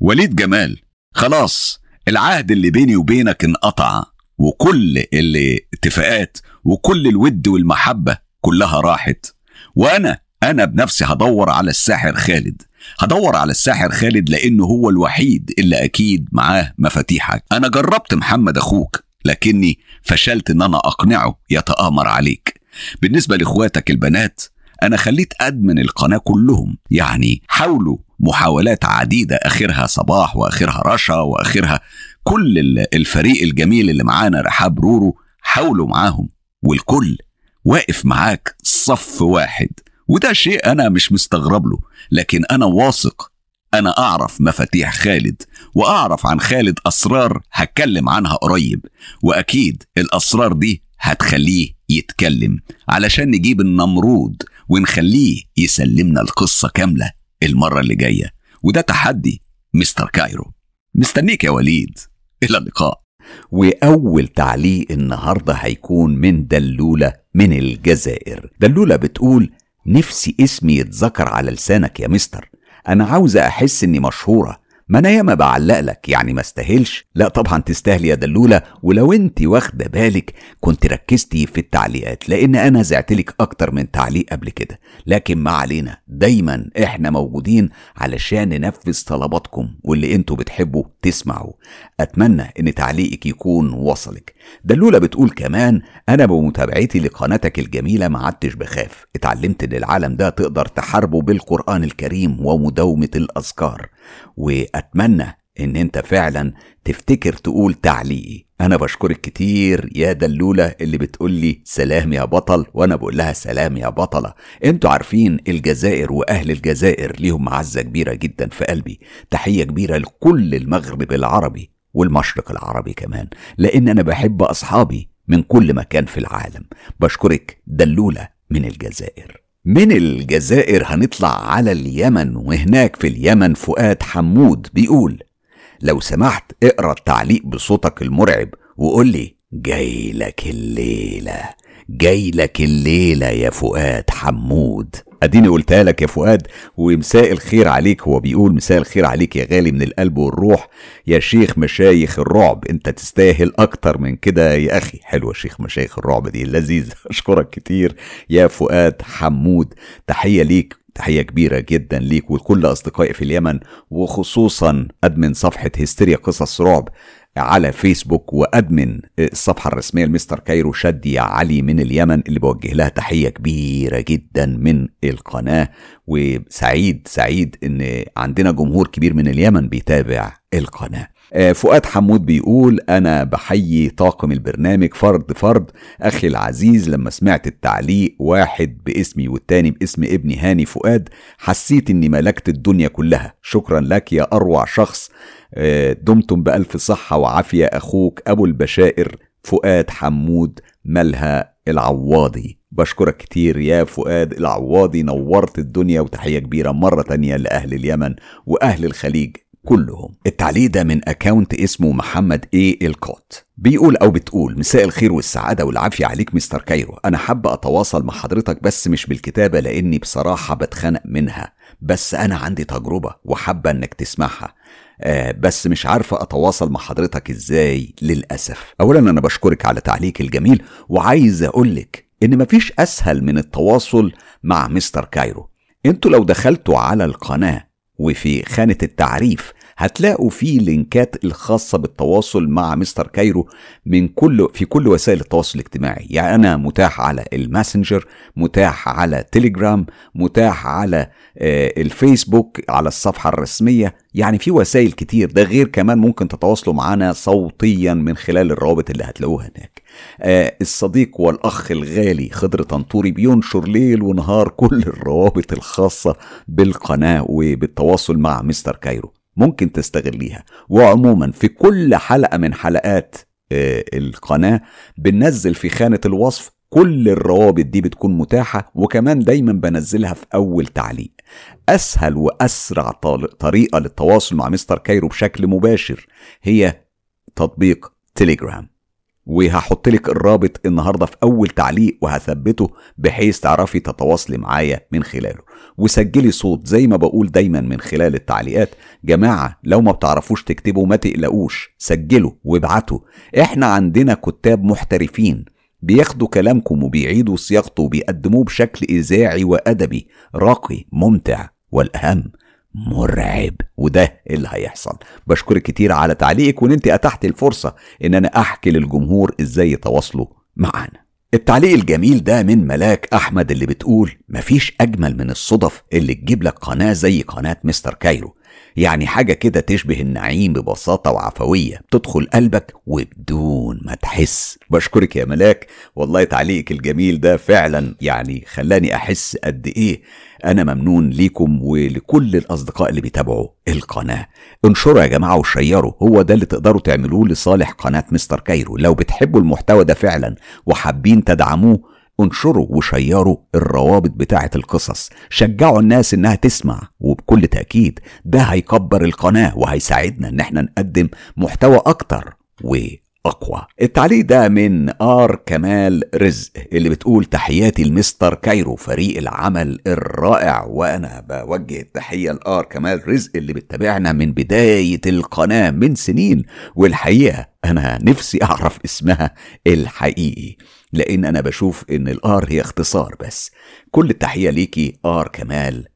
وليد جمال خلاص العهد اللي بيني وبينك انقطع وكل اللي اتفاقات وكل الود والمحبة كلها راحت. وأنا أنا بنفسي هدور على الساحر خالد. هدور على الساحر خالد لأنه هو الوحيد اللي أكيد معاه مفاتيحك. أنا جربت محمد أخوك لكني فشلت إن أنا أقنعه يتآمر عليك. بالنسبة لإخواتك البنات أنا خليت أدمن القناة كلهم. يعني حاولوا محاولات عديدة آخرها صباح وآخرها رشا وآخرها كل الفريق الجميل اللي معانا رحاب رورو حاولوا معاهم. والكل واقف معاك صف واحد. وده شيء أنا مش مستغرب له لكن أنا واثق أنا أعرف مفاتيح خالد وأعرف عن خالد أسرار هتكلم عنها قريب وأكيد الأسرار دي هتخليه يتكلم علشان نجيب النمرود ونخليه يسلمنا القصة كاملة المرة اللي جاية. وده تحدي مستر كايرو. مستنيك يا وليد. إلى اللقاء. وأول تعليق النهاردة هيكون من دلولة من الجزائر. دلولة بتقول نفسي اسمي يتذكر على لسانك يا مستر. أنا عاوزة أحس إني مشهورة. ما أنا ياما بعلق لك يعني ما استاهلش. لا طبعا تستاهل يا دلولة ولو انت واخدة بالك كنت ركزتي في التعليقات لأن أنا زعتلك أكتر من تعليق قبل كده. لكن ما علينا دايما إحنا موجودين علشان ننفذ طلباتكم واللي أنتوا بتحبوا تسمعوا أتمنى إن تعليقك يكون وصلك. دلولة بتقول كمان أنا بمتابعتي لقناتك الجميلة ما عدتش بخاف. اتعلمت إن العالم ده تقدر تحاربه بالقرآن الكريم ومداومة الأذكار. وأتمنى إن أنت فعلا تفتكر تقول تعليقي. أنا بشكرك كتير يا دلولة اللي بتقول لي سلام يا بطل وأنا بقول لها سلام يا بطلة. أنتوا عارفين الجزائر وأهل الجزائر ليهم معزة كبيرة جدا في قلبي تحية كبيرة لكل المغرب العربي والمشرق العربي كمان لأن أنا بحب أصحابي من كل مكان في العالم. بشكرك دلولة من الجزائر. من الجزائر هنطلع على اليمن وهناك في اليمن فؤاد حمود بيقول لو سمحت اقرأ التعليق بصوتك المرعب وقول لي جاي لك الليلة جاي لك الليلة يا فؤاد حمود. اديني قلتها لك يا فؤاد ومساء الخير عليك. هو بيقول مساء الخير عليك يا غالي من القلب والروح. يا شيخ مشايخ الرعب انت تستاهل أكتر من كده يا أخي. حلوة شيخ مشايخ الرعب دي لذيذة. أشكرك كتير يا فؤاد حمود. تحية ليك تحية كبيرة جدا ليك ولكل أصدقائي في اليمن وخصوصا أدمن صفحة هستيريا قصص رعب. على فيسبوك وأدمن الصفحة الرسمية لمستر كايرو شدي علي من اليمن اللي بوجه لها تحية كبيرة جدا من القناة. وسعيد سعيد إن عندنا جمهور كبير من اليمن بيتابع القناة. فؤاد حمود بيقول أنا بحيي طاقم البرنامج فرد فرد. أخي العزيز لما سمعت التعليق واحد باسمي والتاني باسم ابني هاني فؤاد حسيت إني ملكت الدنيا كلها. شكرا لك يا أروع شخص. دمتم بألف صحة وعافية. أخوك أبو البشائر فؤاد حمود مالها العواضي. بشكرك كتير يا فؤاد العواضي. نورت الدنيا وتحية كبيرة مرة تانية لأهل اليمن وأهل الخليج. كلهم. التعليق ده من أكاونت اسمه محمد إيه إلكوت. بيقول أو بتقول مساء الخير والسعادة والعافية عليك مستر كايرو. أنا حابة أتواصل مع حضرتك بس مش بالكتابة لأني بصراحة بتخنق منها. بس أنا عندي تجربة وحابة إنك تسمعها. آه بس مش عارفة أتواصل مع حضرتك إزاي للأسف. أولا أنا بشكرك على تعليق الجميل وعايز أقولك إن مفيش أسهل من التواصل مع مستر كايرو. أنتوا لو دخلتوا على القناة وفي خانة التعريف هتلاقوا فيه لينكات الخاصة بالتواصل مع مستر كايرو من كل في كل وسائل التواصل الاجتماعي. يعني أنا متاح على الماسنجر متاح على تليجرام متاح على آه، الفيسبوك على الصفحة الرسمية. يعني في وسائل كتير. ده غير كمان ممكن تتواصلوا معنا صوتيا من خلال الروابط اللي هتلاقوها هناك. الصديق والأخ الغالي خضر طنطوري بينشر ليل ونهار كل الروابط الخاصة بالقناة وبالتواصل مع مستر كايرو. ممكن تستغليها. وعموما في كل حلقة من حلقات آه القناة بننزل في خانة الوصف كل الروابط دي بتكون متاحة وكمان دايما بنزلها في أول تعليق. أسهل وأسرع طريقة للتواصل مع مستر كايرو بشكل مباشر هي تطبيق تليجرام. وهحط لك الرابط النهارده في أول تعليق وهثبته بحيث تعرفي تتواصلي معايا من خلاله. وسجلي صوت زي ما بقول دايما من خلال التعليقات. جماعة لو ما بتعرفوش تكتبوا ما تقلقوش. سجلوا وابعتوا. إحنا عندنا كتاب محترفين. بياخدوا كلامكم وبيعيدوا صياغته وبيقدموه بشكل إذاعي وأدبي. راقي ممتع والأهم. مرعب وده اللي هيحصل. بشكرك كتير على تعليقك وإن أنت اتحت الفرصة إن أنا أحكي للجمهور إزاي يتواصلوا معانا. التعليق الجميل ده من ملاك أحمد اللي بتقول مفيش أجمل من الصدف اللي تجيب لك قناة زي قناة مستر كايرو. يعني حاجة كده تشبه النعيم ببساطة وعفوية تدخل قلبك وبدون ما تحس. بشكرك يا ملاك. والله تعليقك الجميل ده فعلا يعني خلاني أحس قد إيه أنا ممنون ليكم ولكل الأصدقاء اللي بيتابعوا القناة. انشروا يا جماعة وشيروا. هو ده اللي تقدروا تعملوه لصالح قناة مستر كايرو. لو بتحبوا المحتوى ده فعلا وحابين تدعموه انشروا وشيروا الروابط بتاعة القصص. شجعوا الناس إنها تسمع وبكل تأكيد ده هيكبر القناة وهيساعدنا إن إحنا نقدم محتوى أكتر و أقوى التعليق ده من آر كمال رزق اللي بتقول تحياتي لمستر كايرو فريق العمل الرائع. وأنا بوجه التحية لآر كمال رزق اللي بتتابعنا من بداية القناة من سنين. والحقيقة أنا نفسي أعرف اسمها الحقيقي. لأن أنا بشوف إن ال R هي اختصار بس. كل التحية ليكي آر كمال.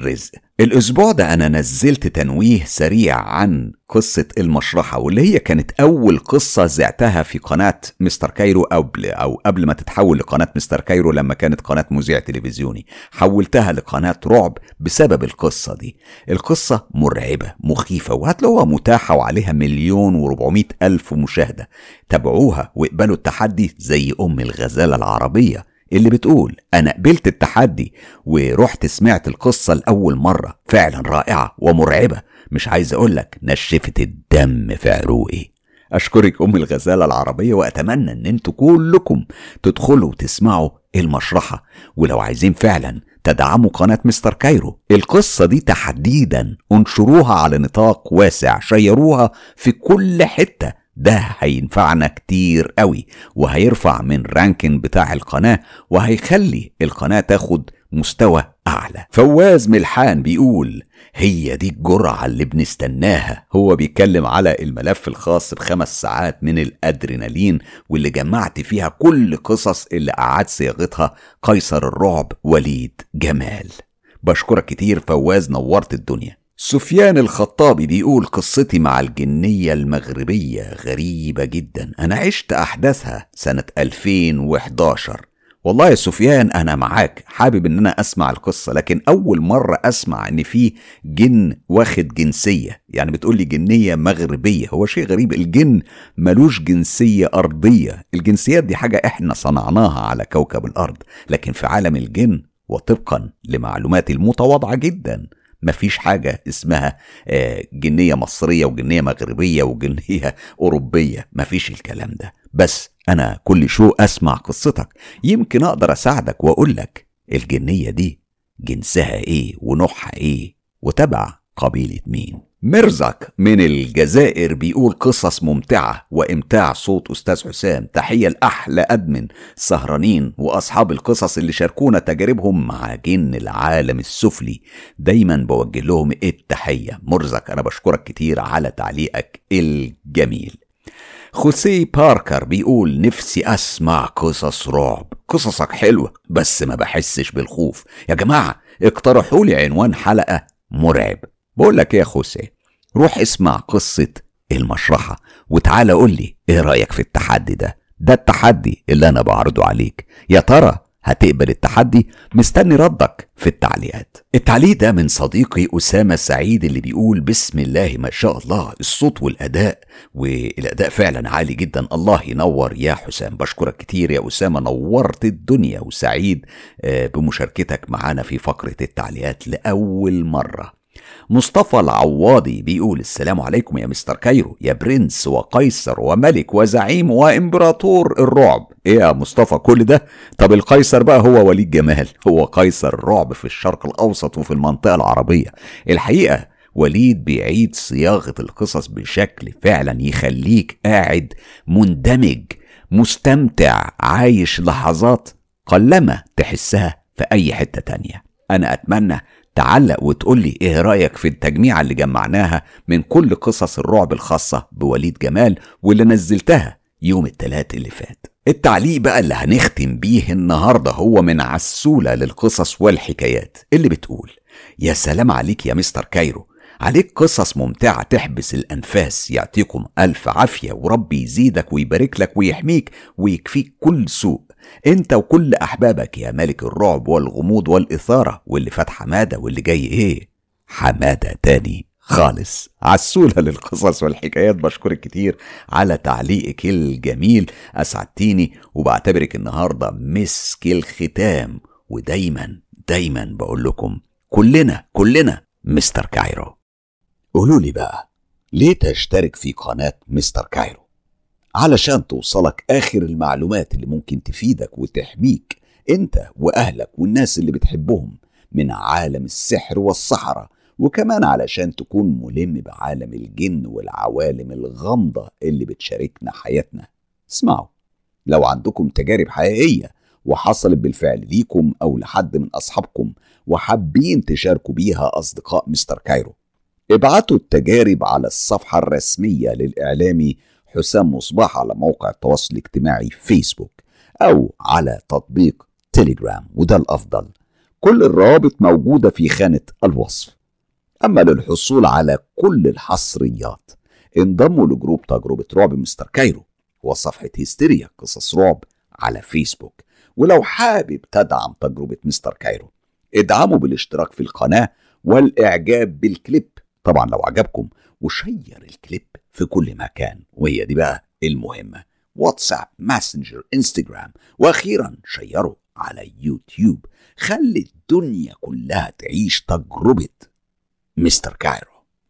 رزق الأسبوع ده أنا نزلت تنويه سريع عن قصة المشرحة واللي هي كانت أول قصة زعتها في قناة مستر كايرو قبل أو قبل ما تتحول لقناة مستر كايرو لما كانت قناة مذيع تلفزيوني. حولتها لقناة رعب بسبب القصة دي. القصة مرعبة مخيفة وهتلاقوها متاحة وعليها مليون وربعمائة ألف مشاهدة. تابعوها واقبلوا التحدي زي أم الغزالة العربية. اللي بتقول أنا قبلت التحدي ورحت سمعت القصة لأول مرة. فعلا رائعة ومرعبة. مش عايز أقولك نشفت الدم في عروقي. أشكرك أم الغزالة العربية وأتمنى أن أنتوا كلكم تدخلوا وتسمعوا المشرحة. ولو عايزين فعلا تدعموا قناة مستر كايرو. القصة دي تحديدا انشروها على نطاق واسع. شيروها في كل حتة. ده هينفعنا كتير قوي وهيرفع من ranking بتاع القناة وهيخلي القناة تاخد مستوى أعلى. فواز ملحان بيقول هي دي الجرعة اللي بنستناها. هو بيتكلم على الملف الخاص بخمس ساعات من الأدرينالين واللي جمعت فيها كل قصص اللي أعاد صياغتها قيصر الرعب وليد جمال. بشكرك كتير فواز نورت الدنيا. سفيان الخطابي بيقول قصتي مع الجنية المغربية غريبة جدا. أنا عشت أحداثها سنة 2011 والله يا سفيان أنا معاك. حابب إن أنا أسمع القصة لكن أول مرة أسمع إن في جن واخد جنسية. يعني بتقول لي جنية مغربية. هو شيء غريب. الجن ملوش جنسية أرضية. الجنسيات دي حاجة إحنا صنعناها على كوكب الأرض. لكن في عالم الجن وطبقا لمعلوماتي المتواضعة جدا. مفيش حاجة اسمها آه، جنية مصرية وجنية مغربية وجنية أوروبية. مفيش الكلام ده. بس أنا كل شو أسمع قصتك يمكن أقدر أساعدك وأقولك الجنية دي جنسها إيه ونوعها إيه وتبع قبيلة مين؟ مرزق من الجزائر بيقول قصص ممتعة وإمتاع صوت أستاذ حسام. تحية لأحلى أدمن سهرانين وأصحاب القصص اللي شاركونا تجاربهم مع جن العالم السفلي. دايما بوجه لهم التحية. مرزق أنا بشكرك كتير على تعليقك الجميل. خوسي باركر بيقول نفسي أسمع قصص رعب. قصصك حلوة بس ما بحسش بالخوف. يا جماعة اقترحوا لي عنوان حلقة مرعب. بقول لك إيه يا خوسي روح اسمع قصة المشرحة وتعالى قول لي إيه رأيك في التحدي ده؟ ده التحدي اللي أنا بعرضه عليك. يا ترى هتقبل التحدي؟ مستني ردك في التعليقات. التعليق ده من صديقي أسامة سعيد اللي بيقول بسم الله ما شاء الله الصوت والأداء والأداء فعلا عالي جدا. الله ينور يا حسام. بشكرك كتير يا أسامة نورت الدنيا. وسعيد آه، بمشاركتك معانا في فقرة التعليقات لأول مرة. مصطفى العواضي بيقول السلام عليكم يا مستر كايرو يا برنس وقيصر وملك وزعيم وإمبراطور الرعب. إيه يا مصطفى كل ده؟ طب القيصر بقى هو وليد جمال هو قيصر الرعب في الشرق الأوسط وفي المنطقة العربية. الحقيقة وليد بيعيد صياغة القصص بشكل فعلا يخليك قاعد مندمج مستمتع عايش لحظات قلما تحسها في أي حتة تانية. أنا أتمنى تعلق وتقول لي إيه رأيك في التجميعة اللي جمعناها من كل قصص الرعب الخاصة بوليد جمال واللي نزلتها يوم التلات اللي فات؟ التعليق بقى اللي هنختم بيه النهارده هو من عسولة للقصص والحكايات اللي بتقول يا سلام عليك يا مستر كايرو عليك قصص ممتعة تحبس الأنفاس يعطيكم ألف عافية وربي يزيدك ويبارك لك ويحميك ويكفيك كل سوء. انت وكل احبابك يا ملك الرعب والغموض والإثارة واللي فات حمادة واللي جاي إيه؟ حمادة تاني خالص. عسولة للقصص والحكايات بشكرك كتير على تعليقك الجميل. أسعدتيني وبعتبرك النهاردة مسك الختام. ودايما دايما بقول لكم كلنا كلنا مستر كايرو. قولوا لي بقى ليه تشترك في قناة مستر كايرو؟ علشان توصلك آخر المعلومات اللي ممكن تفيدك وتحميك أنت وأهلك والناس اللي بتحبهم من عالم السحر والسحرة. وكمان علشان تكون ملم بعالم الجن والعوالم الغامضة اللي بتشاركنا حياتنا. اسمعوا لو عندكم تجارب حقيقية وحصلت بالفعل ليكم أو لحد من أصحابكم وحابين تشاركوا بيها أصدقاء مستر كايرو ابعتوا التجارب على الصفحة الرسمية للإعلامي حسام مصباح على موقع التواصل الاجتماعي فيسبوك أو على تطبيق تيليجرام وده الأفضل. كل الروابط موجودة في خانة الوصف. أما للحصول على كل الحصريات انضموا ل group تجربة رعب مستر كايرو وصفحة هستيريا قصص رعب على فيسبوك. ولو حابب تدعم تجربة مستر كايرو ادعموا بالاشتراك في القناة والإعجاب بالكليب. طبعا لو عجبكم و share ال clip. في كل مكان وهي دي بقى المهمة. واتساب ماسنجر انستجرام وأخيرا share ه على يوتيوب. خلي الدنيا كلها تعيش تجربة مستر كايرو.